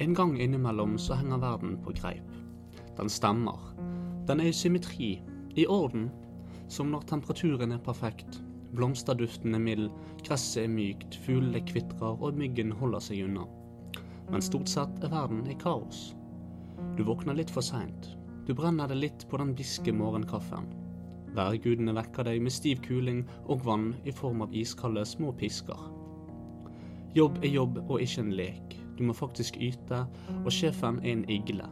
En gang innimellom så henger verden på greip. Den stemmer. Den er i symmetri, i orden, som når temperaturen er perfekt, blomsterduften er mild, gresset er mykt, fuglene kvitrer og myggen holder seg unna. Men stort sett er verden i kaos. Du våkner litt for seint. Du brenner deg litt på den biske morgenkaffen. Værgudene vekker deg med stiv kuling og vann i form av iskalde små pisker. Jobb er jobb og ikke en lek. Du må faktisk yte, og sjefen er en igle.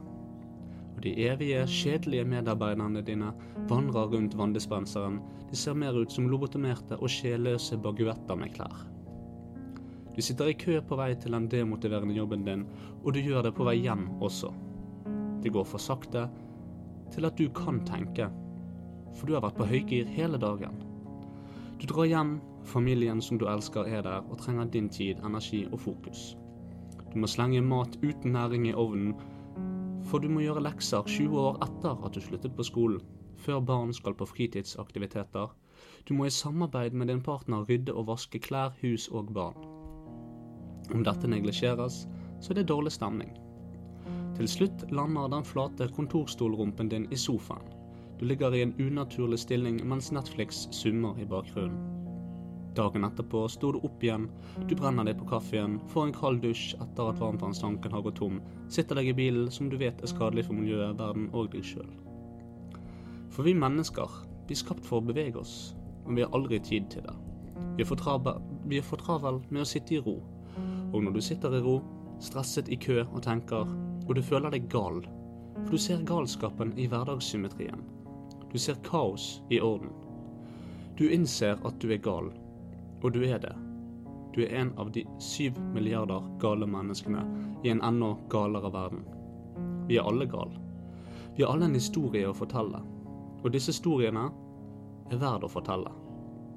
Og de evige, kjedelige medarbeiderne dine vandrer rundt vanndispenseren. De ser mer ut som lobotomerte og sjelløse baguetter med klær. Du sitter i kø på vei til den demotiverende jobben din, og du gjør det på vei hjem også. Det går for sakte til at du kan tenke, for du har vært på høygir hele dagen. Du drar hjem, familien som du elsker er der og trenger din tid, energi og fokus. Du må slenge mat uten næring i ovnen, for du må gjøre lekser 20 år etter at du sluttet på skolen, før barn skal på fritidsaktiviteter. Du må i samarbeid med din partner rydde og vaske klær, hus og barn. Om dette neglisjeres, så er det dårlig stemning. Til slutt lander den flate kontorstolrumpen din i sofaen. Du ligger i en unaturlig stilling mens Netflix summer i bakgrunnen. Dagen etterpå står du opp igjen, du brenner deg på kaffen, får en kald dusj etter at varmtvannstanken har gått tom, sitter deg i bilen som du vet er skadelig for miljøet, verden og deg sjøl. For vi mennesker, vi er skapt for å bevege oss, men vi har aldri tid til det. Vi er for, travel, med å sitte i ro, og når du sitter i ro, stresset i kø og tenker, og du føler deg gal, for du ser galskapen i hverdagssymmetrien. Du ser kaos i orden. Du innser at du er gal, og du er det. Du er en av de syv milliarder gale menneskene i en enda galere verden. Vi er alle gale. Vi har alle en historie å fortelle, og disse historiene er verd å fortelle.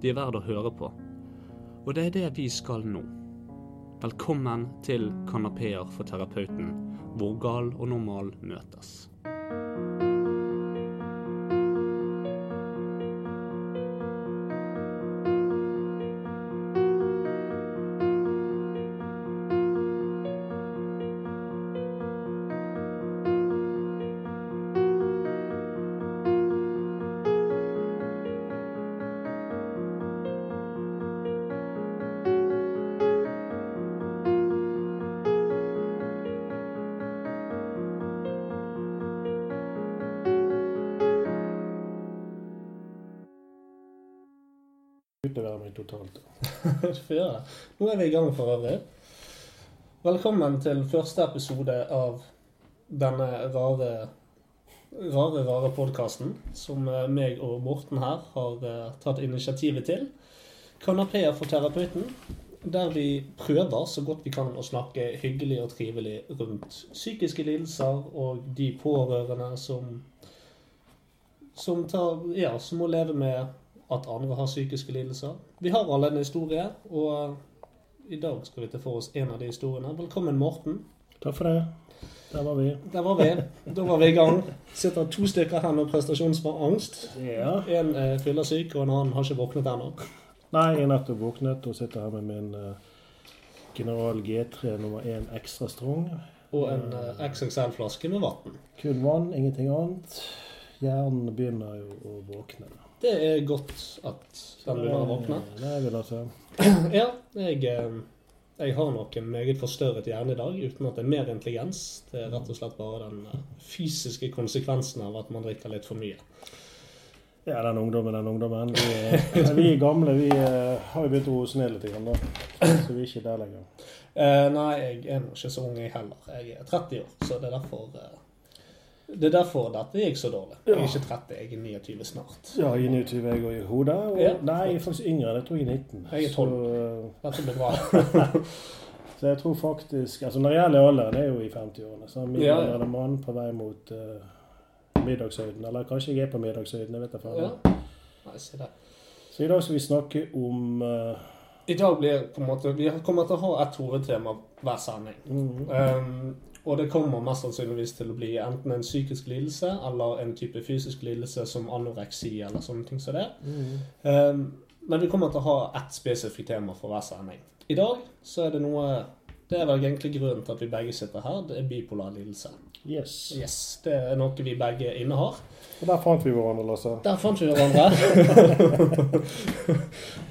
De er verd å høre på. Og det er det vi skal nå. Velkommen til Kanapeer for terapeuten, hvor gal og normal møtes. Totalt. Det. Nå er vi i gang for øvrig. Velkommen til første episode av denne rare, rare, rare podkasten som eh, meg og Morten her har eh, tatt initiativet til. Kanapeer for terapeuten, der vi prøver så godt vi kan å snakke hyggelig og trivelig rundt psykiske lidelser og de pårørende som som, tar, ja, som må leve med at andre har psykiske lidelser. Vi har alle en historie, og i dag skal vi ta for oss en av de historiene. Velkommen, Morten. Takk for det. Der var vi. Der var vi. Da var vi i gang. Sitter to stykker her med prestasjonsangst. Ja. En er fyllesyk, og en annen har ikke våknet ennå. Nei, jeg er nettopp våknet og sitter her med min uh, General G3 nummer 1 ekstra strong. Og en XXL-flaske med vann. Kun vann, ingenting annet. Hjernen begynner jo å våkne. Det er godt at den begynner å våkne. Det vil jeg si. Ja, jeg, eh, jeg har nok en meget forstørret hjerne i dag, uten at det er mer intelligens. Det er rett og slett bare den eh, fysiske konsekvensen av at man drikker litt for mye. Ja, den ungdommen, den ungdommen. Vi, er, vi gamle. Vi har jo begynt å roe oss ned litt, igjen, da. så vi er ikke der lenger. Eh, nei, jeg er nå ikke så ung, jeg heller. Jeg er 30 år, så det er derfor eh, det er derfor dette gikk så dårlig. Jeg er ikke 30, jeg er 29 snart. Ja, jeg er 29 jeg òg i hodet. Og, Ja. Nei, jeg er faktisk yngre. Jeg tror jeg er 19. Jeg er 12. Så, Dette blir bra. så jeg tror faktisk altså Når det gjelder alderen, det er jo i 50-årene. Så middelaldrende Ja. mann på vei mot uh, middagshøyden. Eller kanskje jeg er på middagshøyden. Jeg vet da faen. Ja. Nei, se der. Så i dag skal vi snakke om uh, I dag blir på en måte Vi kommer til å ha ett hovedtema hver sending. mm, Um, og det kommer mest sannsynligvis til å bli enten en psykisk lidelse eller en type fysisk lidelse som anoreksi eller sånne ting som det. mm, Um, men vi kommer til å ha ett spesifikt tema for hver sending. I dag så er det noe Det er vel egentlig grunnen til at vi begge sitter her. Det er bipolar lidelse. Yes. Yes, Det er noe vi begge innehar. Og der fant vi hverandre, Lasse. Der fant vi hverandre.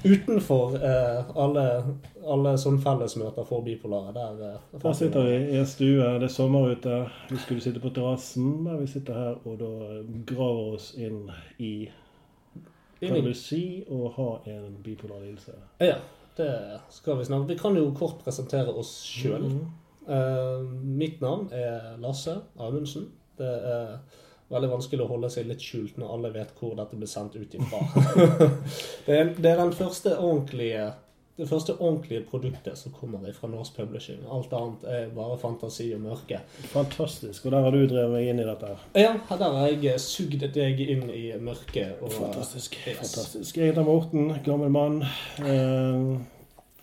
Utenfor eh, alle, alle sånne fellesmøter for bipolare. Der, eh, Der sitter vi i en stue. Det er sommer ute. Vi skulle sitte på terrassen, men vi sitter her og da graver oss inn i Kan du si å ha en bipolar lidelse? Ja, det skal vi snakke Vi kan jo kort presentere oss sjøl. Eh, mitt navn er Lasse Amundsen. Det er veldig vanskelig å holde seg litt skjult når alle vet hvor dette blir sendt ut ifra. det, er, det er den første ordentlige det første ordentlige produktet som kommer fra norsk Publishing. Alt annet er bare fantasi og mørke. Fantastisk. Og der har du drevet meg inn i dette. her. Ja, der har jeg sugd deg inn i mørket. Og, Fantastisk. Yes. fantastisk. Jeg heter Morten, gammel mann. Eh,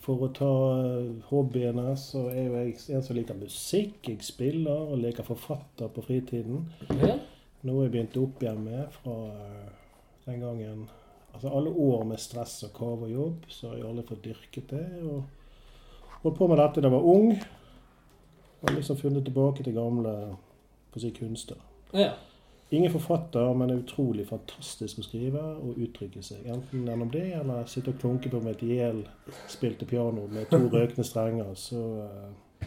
For å ta eh, hobbyene, så er jo jeg en som liker musikk. Jeg spiller og leker forfatter på fritiden. Ja. Noe jeg begynte opp igjen med fra eh, den gangen Altså alle år med stress og kave og jobb, så har jeg aldri fått dyrket det. Og holdt på med dette da jeg var ung. Og liksom funnet tilbake til gamle på å si, kunster. ja. Ingen forfatter, men er utrolig fantastisk å skrive og uttrykke seg. Enten gjennom det, eller sitte og klunke på med et ihjelspilte piano med to røkende strenger. Så, eh,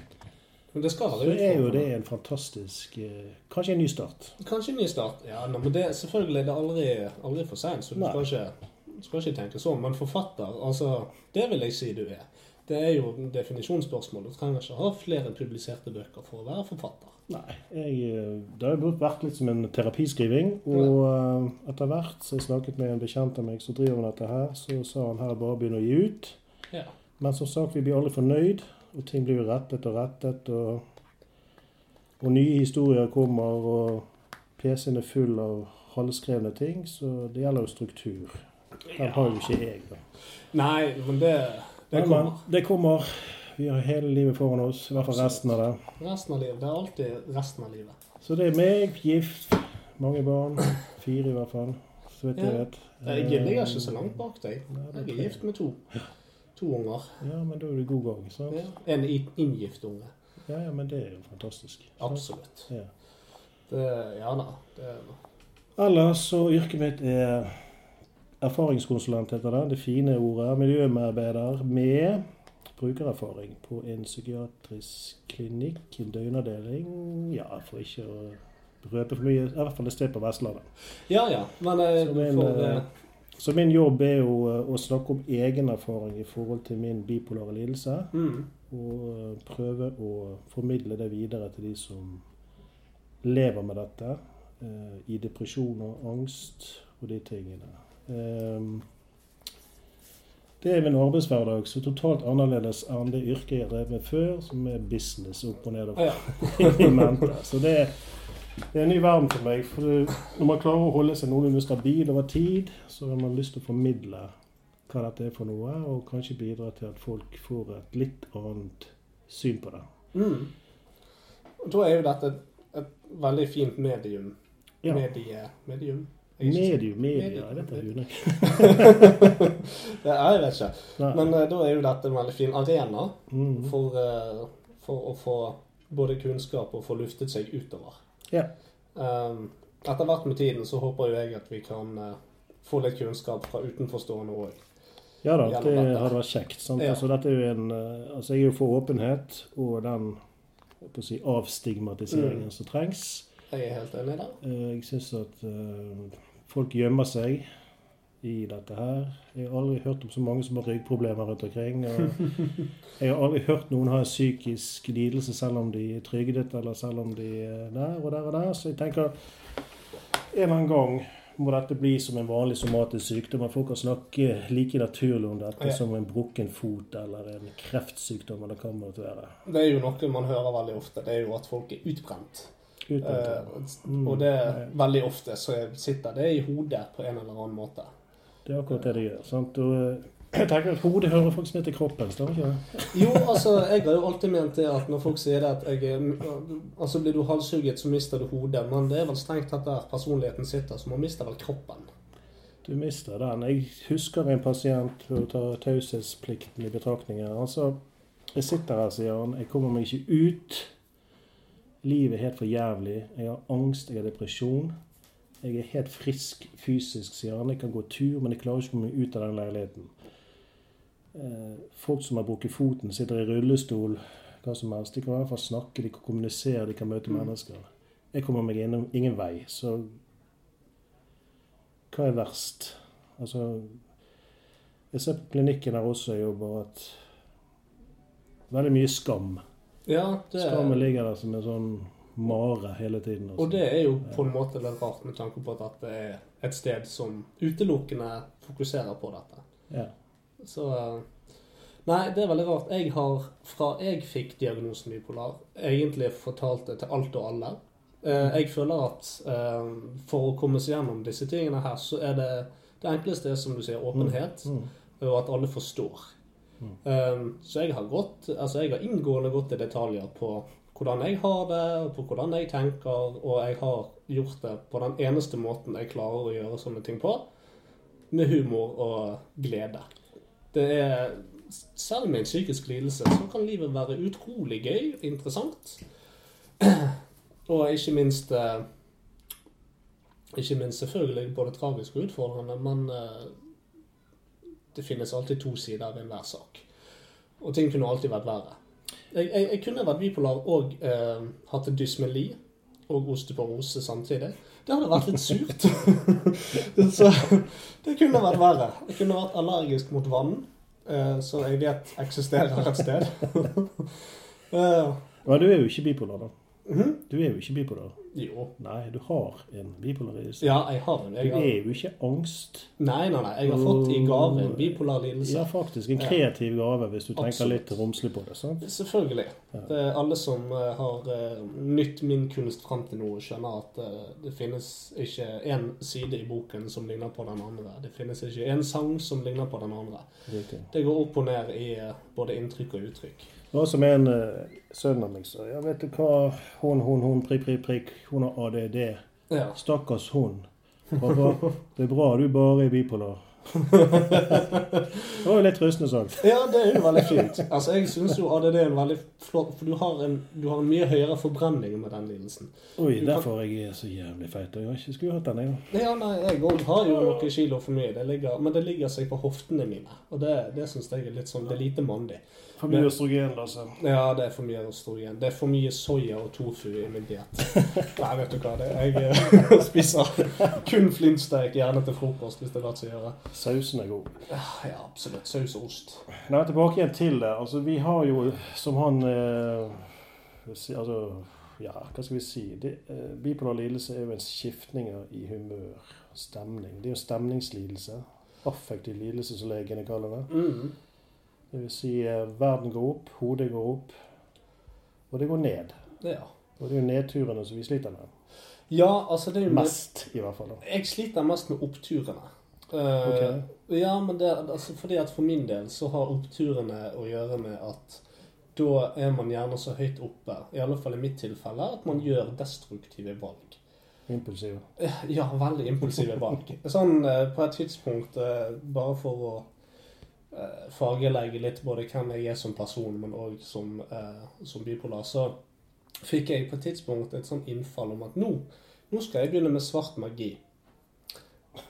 det så er jo det en fantastisk eh, Kanskje en ny start. Kanskje en ny start. Ja, nå, men det, selvfølgelig det er aldri, aldri for seint, så du skal ikke, skal ikke tenke sånn. Men forfatter, altså Det vil jeg si du er. Det er jo definisjonsspørsmål. Du trenger ikke ha flere publiserte bøker for å være forfatter. Nei, jeg, eh, det har jo vært litt som en terapiskriving. Og eh, etter hvert så jeg snakket med en bekjent av meg som driver med dette her, så sa han her bare å begynne å gi ut. Ja. Men som sagt, vi blir aldri fornøyd, og ting blir jo rettet og rettet. Og, og nye historier kommer, og PC-en er full av halvskrevne ting, så det gjelder jo struktur. Den har jo ikke jeg, da. Nei, men det, det kommer. det kommer. Vi har hele livet foran oss, i hvert fall resten av det. Resten av livet. Det er alltid resten av livet. Så det er meg, gift, mange barn. Fire i hvert fall. Så vidt jeg vet. Jeg ligger ikke så langt bak deg. Jeg er gift med to. To unger. Ja, men da er du god gang, sant? Ja. En inngift unge. Ja, ja, men det er jo fantastisk. sant? Absolutt. Ja. Det, ja da. Det, Ellers så yrket mitt er erfaringskonsulent, heter det. Det fine ordet. Miljømedarbeider med brukererfaring på en psykiatrisk klinikk, en døgnavdeling. Ja, for ikke å røpe for mye. I hvert fall et sted på Vestlandet. ja ja. Men eh, Så min, får eh, eh, Så min jobb er jo å snakke om egen erfaring i forhold til min bipolare lidelse. mm. Og prøve å formidle det videre til de som lever med dette. I depresjon og angst og de tingene. Ehm, Det er min arbeidshverdag så totalt annerledes enn det yrket jeg drev med før, som er business opp og ned og Ja. Så det er, det er en ny verden for meg. For når man klarer å holde seg noenlunde stabil over tid, så har man lyst til å formidle hva dette er for noe, og kanskje bidra til at folk får et litt annet syn på det. Mm. Da er jo dette et, et veldig fint medium. Ja. Medie, medium? Medium, media, jeg vet ikke. Det er jeg vet ikke. Men uh, da er jo dette en veldig fin arena Mm. for, uh, for å få både kunnskap og få luftet seg utover. Ja. Um, etter hvert med tiden så håper jo jeg at vi kan uh, få litt kunnskap fra utenforstående òg. Ja da, det hadde vært kjekt. Ja. Altså, er jo en, altså, jeg er jo for åpenhet og den si, avstigmatiseringen Mm. som trengs. Jeg er helt enig der. det, Jeg syns at folk gjemmer seg i dette her. Jeg har aldri hørt om så mange som har ryggproblemer rundt omkring. Jeg har aldri hørt noen ha en psykisk lidelse selv om de er trygdet, eller selv om de er der og der og der. Så jeg tenker en eller annen gang må dette bli som en vanlig somatisk sykdom. At folk kan snakke like naturlig om dette Ja. som en brukken fot eller en kreftsykdom. eller hva det måtte være. Det er jo noe man hører veldig ofte. Det er jo at folk er utbrent. Eh, Mm, og det nei. veldig ofte så sitter det i hodet på en eller annen måte. Det er akkurat det det gjør. Sant? Og eh, jeg tenker at Hodet hører faktisk med til kroppen. står ikke det? Jo, altså, jeg har jo alltid ment det at når folk sier det at jeg Altså, blir du halshugget, så mister du hodet. Men det er vel strengt tatt der personligheten sitter, så man mister vel kroppen. Du mister den. Jeg husker en pasient for å ta taushetsplikten i betraktningen. Altså, Jeg sitter her, sier han. Jeg kommer meg ikke ut. Livet er helt for jævlig. Jeg har angst, jeg har depresjon. Jeg er helt frisk fysisk, sier han. Jeg kan gå tur, men jeg klarer ikke å komme ut av den leiligheten. Eh, folk som har brukket foten, sitter i rullestol, hva som helst. De kan i hvert fall snakke, de kan kommunisere, de kan møte Mm. mennesker. Jeg kommer meg innom ingen vei. Så hva er verst? Altså Jeg ser på klinikken her også jeg jobber, at veldig mye skam. Ja, det Skammen ligger der som en sånn mare hele tiden. altså. Og det er jo på en måte litt rart med tanke på at det er et sted som utelukkende fokuserer på dette. Ja. Så Nei, det er veldig rart. Jeg har, fra jeg fikk diagnosen bipolar, egentlig fortalt det til alt og alle. Eh, Jeg føler at eh, for å komme seg gjennom disse tingene her, så er det det enkleste er, som du sier, åpenhet, Mm. og at alle forstår. Eh, Så jeg har gått, altså jeg har inngående gått i detaljer på hvordan jeg har det, og på hvordan jeg tenker, og jeg har gjort det på den eneste måten jeg klarer å gjøre sånne ting på, med humor og glede. Det er, selv med en psykisk lidelse, så kan livet være utrolig gøy, interessant, og ikke minst, eh, ikke minst selvfølgelig både tragisk og utfordrende, men eh, det finnes alltid to sider ved enhver sak. Og ting kunne alltid vært verre. Jeg, jeg, jeg kunne vært bipolar og eh, hatt dysmeli og osteoporose samtidig. Det hadde vært litt surt. så det kunne vært verre. Jeg kunne vært allergisk mot vann, eh, som jeg vet eksisterer et sted. Eh, Men du er jo ikke bipolar, da. Mhm. Du er jo ikke bipolar. Jo. Nei, du har en bipolar lidelse. Ja, jeg har en. Jeg du er jo ikke angst. nei, nei, nei. Jeg har fått i gave en bipolar lidelse. Ja, faktisk. En kreativ gave, hvis du tenker Absolutt. litt romslig på det. sant? Selvfølgelig. Ja. Alle som eh, har eh, nytt min kunst fram til nå, skjønner at eh, det finnes ikke én side i boken som ligner på den andre. Det finnes ikke én sang som ligner på den andre. Riktig. Det går opp og ned i både inntrykk og uttrykk. Var som en uh, sønn av meg sa. Ja, vet du hva, hun, hun, hun, prikk, prikk, prikk. Hun har ADD. Ja. Stakkars hun. Pappa, det er bra du bare er bipolar. Det var jo litt rustende sagt. ja, det er jo veldig fint. Altså, Jeg syns jo ADD er en veldig flott For du har en, du har en mye høyere forbrenning med den lidelsen. Oi, Du kan- jeg er så jævlig feit. Og Jeg har ikke skulle hatt den, jeg. Ja, nei, Jeg òg har jo noen kilo for mye, det ligger, men det ligger seg på hoftene mine. Og det, det syns jeg er litt sånn Det er lite mandig. For mye østrogen, altså. Ja, det er for mye østrogen. Det er for mye soya og tofu i min diett. Nei, vet du hva. det er. Jeg spiser kun flintsteik, gjerne til frokost, hvis det lar seg gjøre. Sausen er god. Ja, absolutt. Saus og ost. Nei, tilbake igjen til det. Altså, vi har jo, som han eh, Altså, ja, hva skal vi si? Det, eh, bipolar lidelse er jo en skiftninger i humør, stemning. Det er jo stemningslidelse. Affektiv lidelse, som legene kaller det. Mm. Det vil si, eh, verden går opp, hodet går opp, og det går ned. Ja. Og det er jo nedturene som vi sliter med. ja, altså det er jo Mest, i hvert fall. da. Jeg sliter mest med oppturene. Eh, Ok. Ja, men det, altså fordi at for min del så har oppturene å gjøre med at da er man gjerne så høyt oppe, i alle fall i mitt tilfelle, at man gjør destruktive valg. impulsive Ja, veldig impulsive valg. Sånn eh, på et tidspunkt, eh, bare for å eh, fargelegge litt både hvem jeg er som person, men òg som, eh, som bipolar, så fikk jeg på et tidspunkt et sånn innfall om at nå, nå skal jeg begynne med svart magi.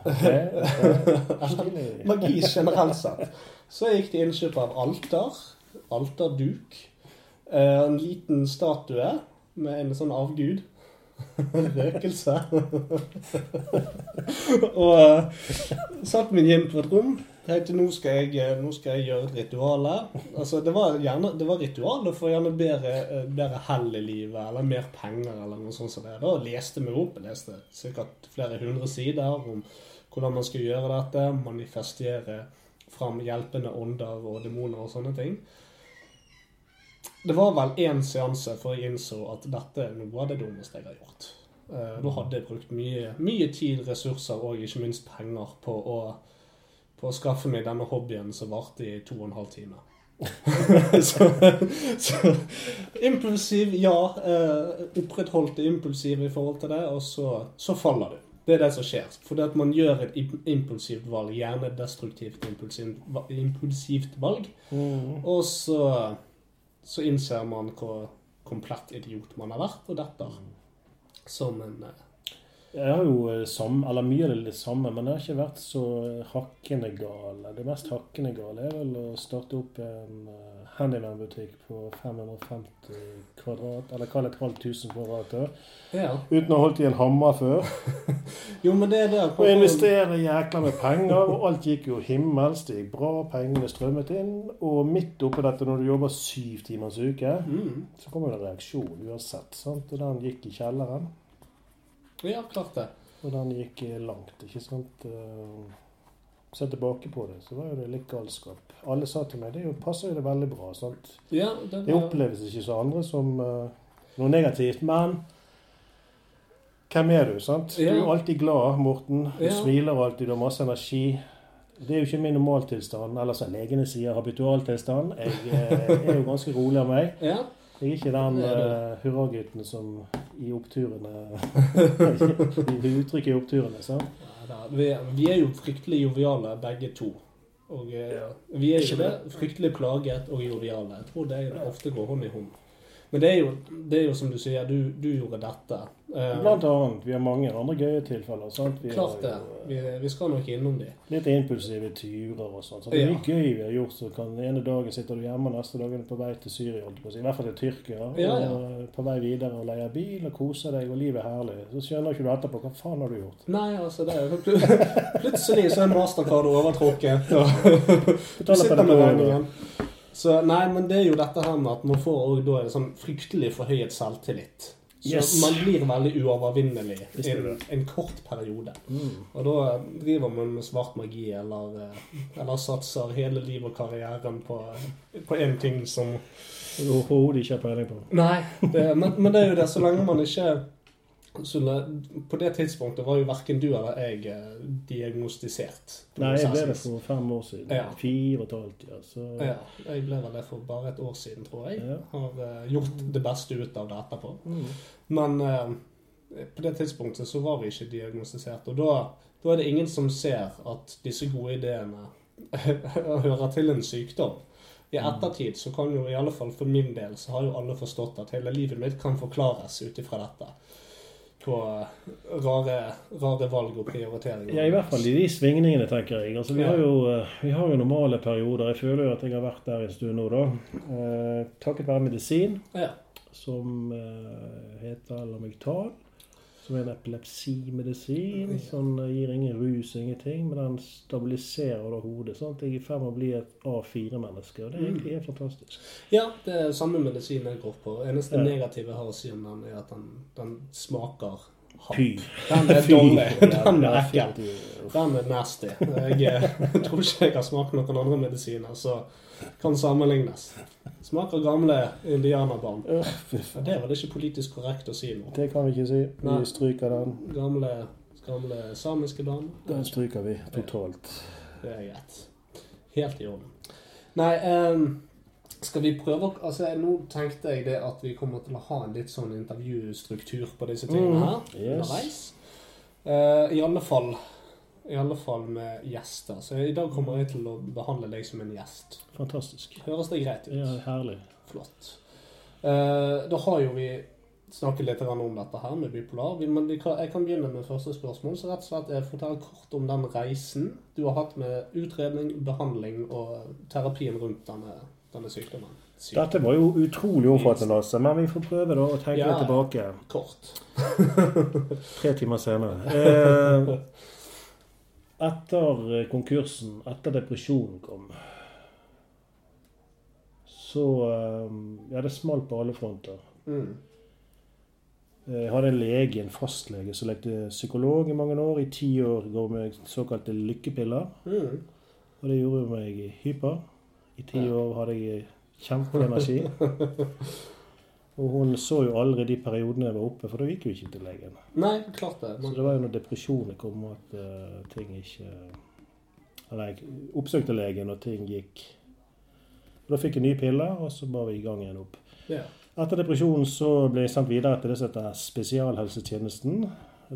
Magi generelt sett. Så gikk til innkjøp av alter, alterduk, eh, en liten statue med en sånn avgud. Røkelse. og uh, satt min hjem på et rom. Tenkte nå skal jeg, eh, nå skal jeg gjøre et ritual. Altså, det var gjerne det var ritualet for gjerne bedre, eh, bedre hell i livet, eller mer penger, eller noe sånt som det. Da leste vi opp. Leste sikkert flere hundre sider om hvordan man skal gjøre dette, manifestere fram hjelpende ånder og demoner og sånne ting. Det var vel én seanse før jeg innså at dette er noe av det dummeste jeg har gjort. Eh, Da hadde jeg brukt mye, mye tid, ressurser og ikke minst penger på å, på å skaffe meg denne hobbyen som varte i to og en halv time. så, så impulsiv, ja. Eh, opprettholdt det impulsive i forhold til det, og så, så faller du. Det er det som skjer. Fordi at man gjør et impulsivt valg, gjerne destruktivt impulsivt, valg, Mm. og så så innser man hvor komplett idiot man har vært, og detter som en eh, Jeg har jo eh, samme, eller mye av det samme, men jeg har ikke vært så hakkende gal. Det mest hakkende gale er vel å starte opp en uh, handyman-butikk på 550 kvadrat, eller kall det et halvt tusen kvadrat, Ja. uten å ha holdt i en hammer før. Jo, men det er det Og investere jækla med penger, og alt gikk jo himmels. Det gikk bra, pengene strømmet inn. Og midt oppi dette, når du jobber syv timers uke, Mm. så kommer det en reaksjon uansett. sant? Og den gikk i kjelleren. Ja, klart det. Og den gikk langt, ikke sant. Eh, Se tilbake på det, så var jo det litt galskap. Alle sa til meg det jo, passer jo det veldig bra. sant? Ja, det, Det oppleves ikke så andre som uh, noe negativt. Men hvem er du? sant? Du er alltid glad, Morten. Du Ja. smiler alltid, du har masse energi. Det er jo ikke min normaltilstand, eller som legene sier, habitualtilstand. Jeg eh, er jo ganske rolig av meg. Ja, Jeg er ikke den uh, hurragutten som i oppturene Det uttrykket i oppturene. sant? Vi, vi er jo fryktelig joviale begge to. Og eh, vi er ikke det. Fryktelig plaget og joviale. Jeg tror det ofte går hånd i hånd. Men det er jo, det er jo som du sier, du, du gjorde dette. Eh, Blant annet. Vi har mange andre gøye tilfeller. sant? Vi klart det. jo, eh, Vi, vi skal nok innom de. Litt impulsive turer og sånn. Så det er Ja. mye gøy vi har gjort. Så kan ene dagen sitter du hjemme, neste dag er du på vei til Syria. I hvert fall til Tyrkia. Ja, ja. Og eh, på vei videre og leier bil og koser deg, og livet er herlig. Så skjønner ikke du etterpå hva faen har du gjort. Nei, altså det er jo Plutselig så er Mastercard overtrukket. og Du sitter med regningen. Så nei, men det er jo dette her med at man får også da en sånn fryktelig forhøyet selvtillit. Så Yes. man blir veldig uovervinnelig i en, en kort periode. Mm. Og da driver man med svart magi, eller, eh, eller satser hele livet og karrieren på, én en ting som Overhodet ikke peiling på. Nei, det, men, men det er jo det, så lenge man ikke så På det tidspunktet var jo verken du eller jeg eh, diagnostisert. Nei, jeg ble det for fem år siden. Ja. Fire og et halvt, ja. Så Ja, jeg ble det for bare et år siden, tror jeg. Ja. Har uh, gjort det beste ut av det etterpå. Mm. Men uh, på det tidspunktet så var vi ikke diagnostisert. Og da, da er det ingen som ser at disse gode ideene hører til en sykdom. I ettertid så kan jo i alle fall for min del så har jo alle forstått at hele livet mitt kan forklares ut ifra dette. På rare, rare valg og prioriteringer. Ja, i hvert fall i de svingningene, tenker jeg. Altså, vi, har jo, eh, vi har jo normale perioder. Jeg føler jo at jeg har vært der en stund nå, da. Eh, takket være medisin, Ja. som eh, heter Lamictal. Som er en epilepsimedisin. Som gir ingen rus, ingenting. Men den stabiliserer da hodet. sånn at jeg er i ferd med å bli et A4-menneske. Og det er Mm. egentlig helt fantastisk. ja, det er samme medisin jeg går på. Eneste Ja. negative jeg har å si om den, er at den, den smaker. Fy. Den er dårlig. Den er ekkel. Den er nasty. Jeg eh, tror ikke jeg har smakt noen andre medisiner som kan sammenlignes. Smaker gamle indianerbarn. Faen. Det er vel ikke politisk korrekt å si nå. Det kan vi ikke si. Nei. Vi stryker den. Gamle, gamle samiske barn. Den stryker vi totalt. Det er greit. Helt i orden. Nei, um, skal vi prøve å Altså, nå tenkte jeg det at vi kommer til å ha en litt sånn intervjustruktur på disse tingene her. Mm, yes. underveis. Eh, I alle fall i alle fall med gjester. Så i dag kommer jeg til å behandle deg som en gjest. Fantastisk. Høres det greit ut? Ja, herlig. Flott. Eh, da har jo vi snakket litt om dette her med bipolar. Men jeg kan begynne med første spørsmål. Så rett og slett fortell kort om den reisen du har hatt med utredning, behandling og terapien rundt denne, denne sykdommen. Syk- Dette var jo utrolig omfattende, Lasse, men vi får prøve da å tenke Ja. tilbake. Kort. Tre timer senere. Eh, etter konkursen, etter depresjonen kom, så eh, Ja, det smalt på alle fronter. Mm. Jeg hadde en lege, en fastlege, som lekte psykolog i mange år. I ti år går med såkalte lykkepiller. Mm. Og det gjorde meg hyper. I ti år hadde jeg kjempeenergi. Og hun så jo aldri de periodene jeg var oppe, for da gikk jo ikke til legen. Nei, klart det. Så det var jo når depresjonen kom og at uh, ting ikke Eller jeg oppsøkte legen, og ting gikk og Da fikk jeg nye piller, og så var vi i gang igjen opp. Yeah. Etter depresjonen så ble jeg sendt videre til det som heter spesialhelsetjenesten.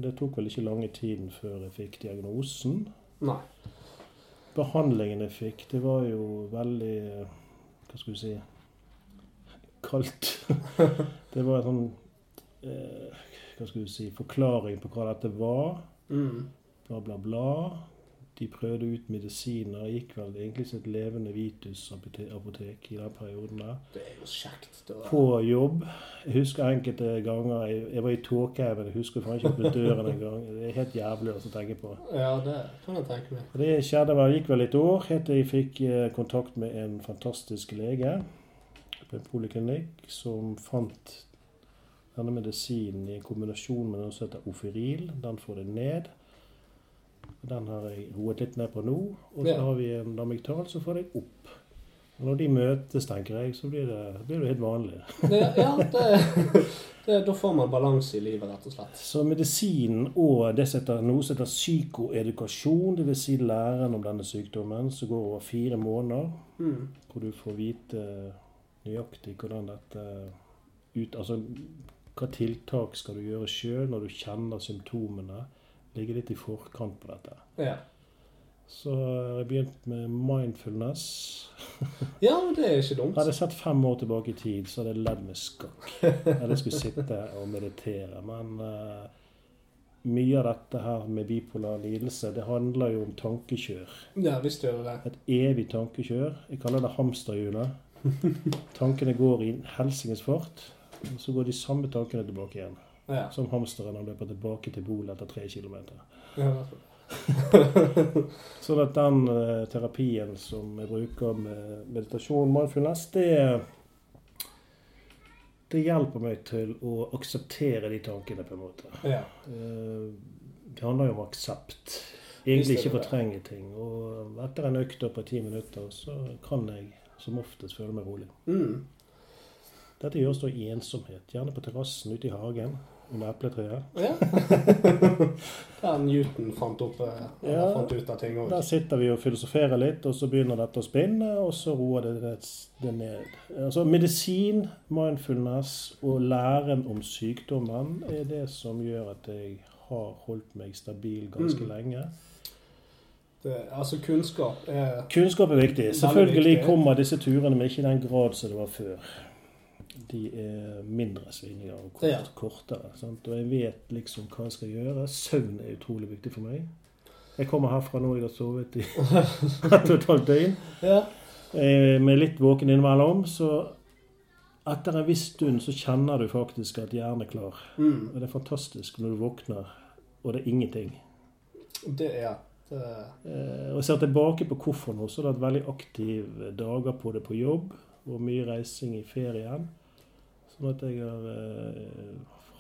Det tok vel ikke lange tiden før jeg fikk diagnosen. Nei. Behandlingen jeg fikk, det var jo veldig Hva skal du si kaldt. det var en sånn eh, Hva skal du si Forklaring på hva dette var. Mm. Bla, bla, bla. De prøvde ut medisiner. Gikk vel egentlig som et levende Vitus-apotek i den perioden der. Det er jo kjekt. På jobb. Jeg husker enkelte ganger Jeg, jeg var i Tåkehaugen. Jeg husker faen ikke åpnet døren en gang. Det er helt jævlig å tenke på. Ja, det kan jeg tenke meg. Det skjedde vel, gikk vel et år helt til jeg fikk eh, kontakt med en fantastisk lege poliklinikk som fant denne medisinen i en kombinasjon med noe som heter ofiril. Den får det ned. Den har jeg roet litt ned på nå. Og så Ja. har vi en damiktal som får deg opp. Og når de møtes, tenker jeg, så blir det, blir det helt vanlig. Det, ja, det, det, da får man balanse i livet, rett og slett. Så medisinen og det som heter, noe som heter psykoedukasjon, dvs. Si læren om denne sykdommen, som går over fire måneder, Mm. hvor du får vite nøyaktig hvordan dette ut, Altså hva tiltak skal du gjøre sjøl når du kjenner symptomene. Ligge litt i forkant på dette. Ja. Så har jeg begynt med mindfulness. ja, men det er ikke dumt. Hadde jeg sett fem år tilbake i tid, så hadde jeg ledd med skakk. Eller skulle sitte og meditere. Men uh, mye av dette her med bipolar lidelse, det handler jo om tankekjør. Ja, visst gjør det det. Et evig tankekjør. Jeg kaller det hamsterhjulet. Tankene går i helsingens fart, og så går de samme tankene tilbake igjen. Ja. Som hamsteren han løper tilbake til bolet etter tre kilometer. ja. Sånn at den uh, terapien som jeg bruker med meditasjon, mindfulness, det det hjelper meg til å akseptere de tankene, på en måte. ja. Uh, Det handler jo om aksept. Egentlig ikke fortrenge ting. Og etter en økt på ti minutter, så kan jeg som oftest føler meg rolig. Mm. Dette gjøres da i ensomhet. Gjerne på terrassen ute i hagen under epletreet. ja. Der Newton fant, opp, eh, Ja. fant ut av ting òg. Der sitter vi og filosoferer litt, og så begynner dette å spinne, og så roer det det, det ned. Altså Medisin, mindfulness og læren om sykdommen er det som gjør at jeg har holdt meg stabil ganske Mm. lenge. Det, altså, kunnskap er Kunnskap er viktig. Selvfølgelig viktig. kommer disse turene, men ikke i den grad som det var før. De er mindre svingninger og kort, Ja. kortere. Sant? Og jeg vet liksom hva jeg skal gjøre. Søvn er utrolig viktig for meg. Jeg kommer herfra nå, jeg har sovet i ett og et halvt døgn. Ja. Eh, Med litt våken innimellom. Så etter en viss stund så kjenner du faktisk at hjernen er klar. Mm. Og det er fantastisk når du våkner, og det er ingenting. Det er Eh, Og jeg ser tilbake på hvorfor nå, så har vært veldig aktive dager på det på jobb, og mye reising i ferien. Sånn at jeg har eh,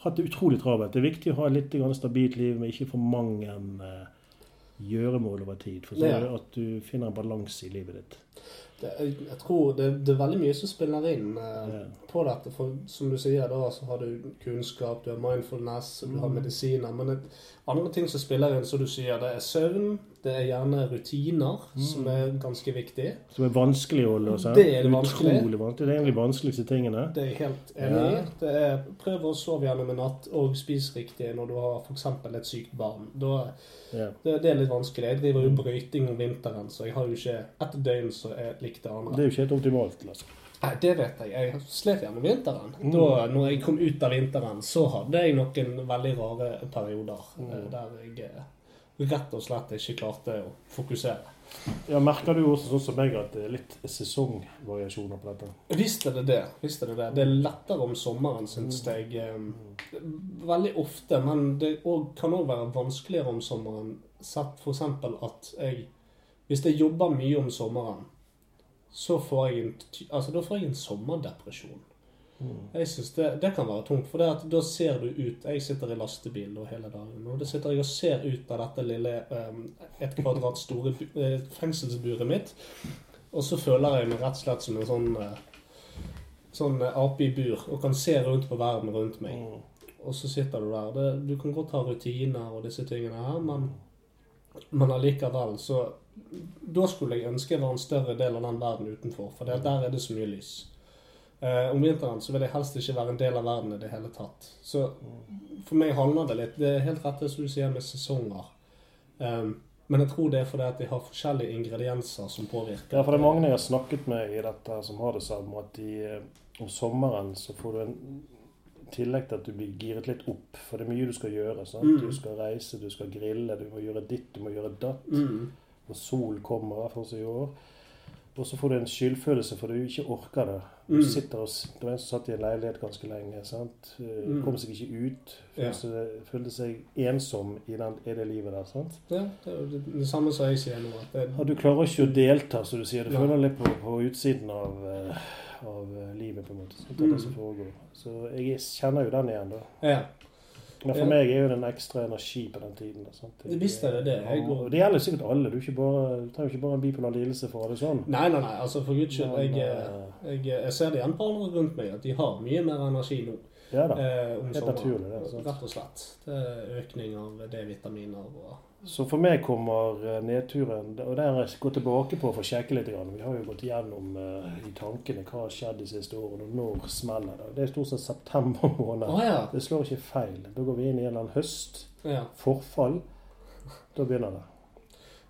hatt det utrolig travelt. Det er viktig å ha litt grann stabilt liv med ikke for mange eh, gjøremål over tid. For så Ja. at du finner en balanse i livet ditt. det, jeg tror det, det er veldig mye som spiller inn eh, Ja. på dette. For som du sier, da, så har du kunnskap, du har mindfulness, du har Mm. medisiner. Men et, andre ting som spiller inn, som du sier, det er søvn. Det er gjerne rutiner, Mm. som er ganske viktig. Som er vanskelig å holde seg. Det er det vanskelig. Utrolig vanskelig. Det er en av de vanskeligste tingene. Det er jeg helt enig i. Ja. Det er Prøv å sove gjennom en natt, og spis riktig når du har f.eks. et sykt barn. Da, Ja. det, det er litt vanskelig. Jeg driver jo brøyting om vinteren, så jeg har jo ikke ett døgn som er likt det andre. Det er jo ikke helt optimalt. Altså. Nei, det vet jeg. Jeg slet gjerne vinteren. Mm. Da når jeg kom ut av vinteren, så hadde jeg noen veldig rare perioder Mm. eh, der jeg eh, rett og slett ikke klarte å fokusere. Ja, Merker du også sånn som meg at det er litt sesongvariasjoner på dette? Visst er det det. Visst er det det. Det er lettere om sommeren, syns jeg. eh, Veldig ofte, men det kan òg være vanskeligere om sommeren. Sett f.eks. at jeg Hvis jeg jobber mye om sommeren, så får jeg en, altså, da får jeg en sommerdepresjon. Jeg synes det, det kan være tungt, for da ser du ut Jeg sitter i lastebil da hele dagen, og da sitter jeg og ser ut av dette lille um, et kvadrat store eh, fengselsburet mitt, og så føler jeg meg rett og slett som en sånn eh, sånn ape i bur og kan se rundt på verden rundt meg. Mm. Og så sitter du der. Det, du kan godt ha rutiner og disse tingene her, men, men allikevel så Da skulle jeg ønske jeg var en større del av den verden utenfor, for det, der er det så mye lys. Eh, om vinteren så vil jeg helst ikke være en del av verden i det hele tatt. Så for meg handler det litt Det er helt rett det som du sier med sesonger. Um, men jeg tror det er fordi at de har forskjellige ingredienser som påvirker. Ja, for det er mange jeg har snakket med i dette som har det samme, at de eh, om sommeren så får du en tillegg til at du blir giret litt opp, for det er mye du skal gjøre. sant? Mm. Du skal reise, du skal grille, du må gjøre ditt, du må gjøre datt. Mm. Og sol kommer, hvert som i år. Og så får du en skyldfølelse for du ikke orker det. Du Mm. sitter og, Det var en som satt i en leilighet ganske lenge. sant? Eh, Mm. Kom seg ikke ut. Ja. Følte, følte seg ensom i, den, i det livet der. sant? Ja, det er det, det samme som jeg sier nå. At det, Ja, du klarer ikke å delta, som du sier. Du Ja. føler litt på, på utsiden av, eh, av eh, livet, på en måte. Sant? Det er Mm. det som foregår. Så jeg kjenner jo den igjen, da. ja. Men for meg er jo det en ekstra energi på den tiden. Det visste jeg det. Jeg går- det gjelder sikkert alle. Du, bare, du trenger ikke bare en bipolar lidelse for å ha det sånn. Nei, nei, nei. Altså, for guds skyld. Jeg, eh, jeg, jeg ser det igjen på andre rundt meg, at de har mye mer energi nå. Ja da. Eh, om Helt naturlig, det, sant. Rett og slett. Det er økning av D-vitaminer og Så for meg kommer eh, nedturen Og det har jeg gått tilbake på for å sjekke litt. Vi har jo gått gjennom eh, i tankene hva har skjedd de siste årene, og når smeller det. Det er stort sett september måned. Å ja. Det slår ikke feil. Da går vi inn i en eller annen høst. ja. Forfall. Da begynner det.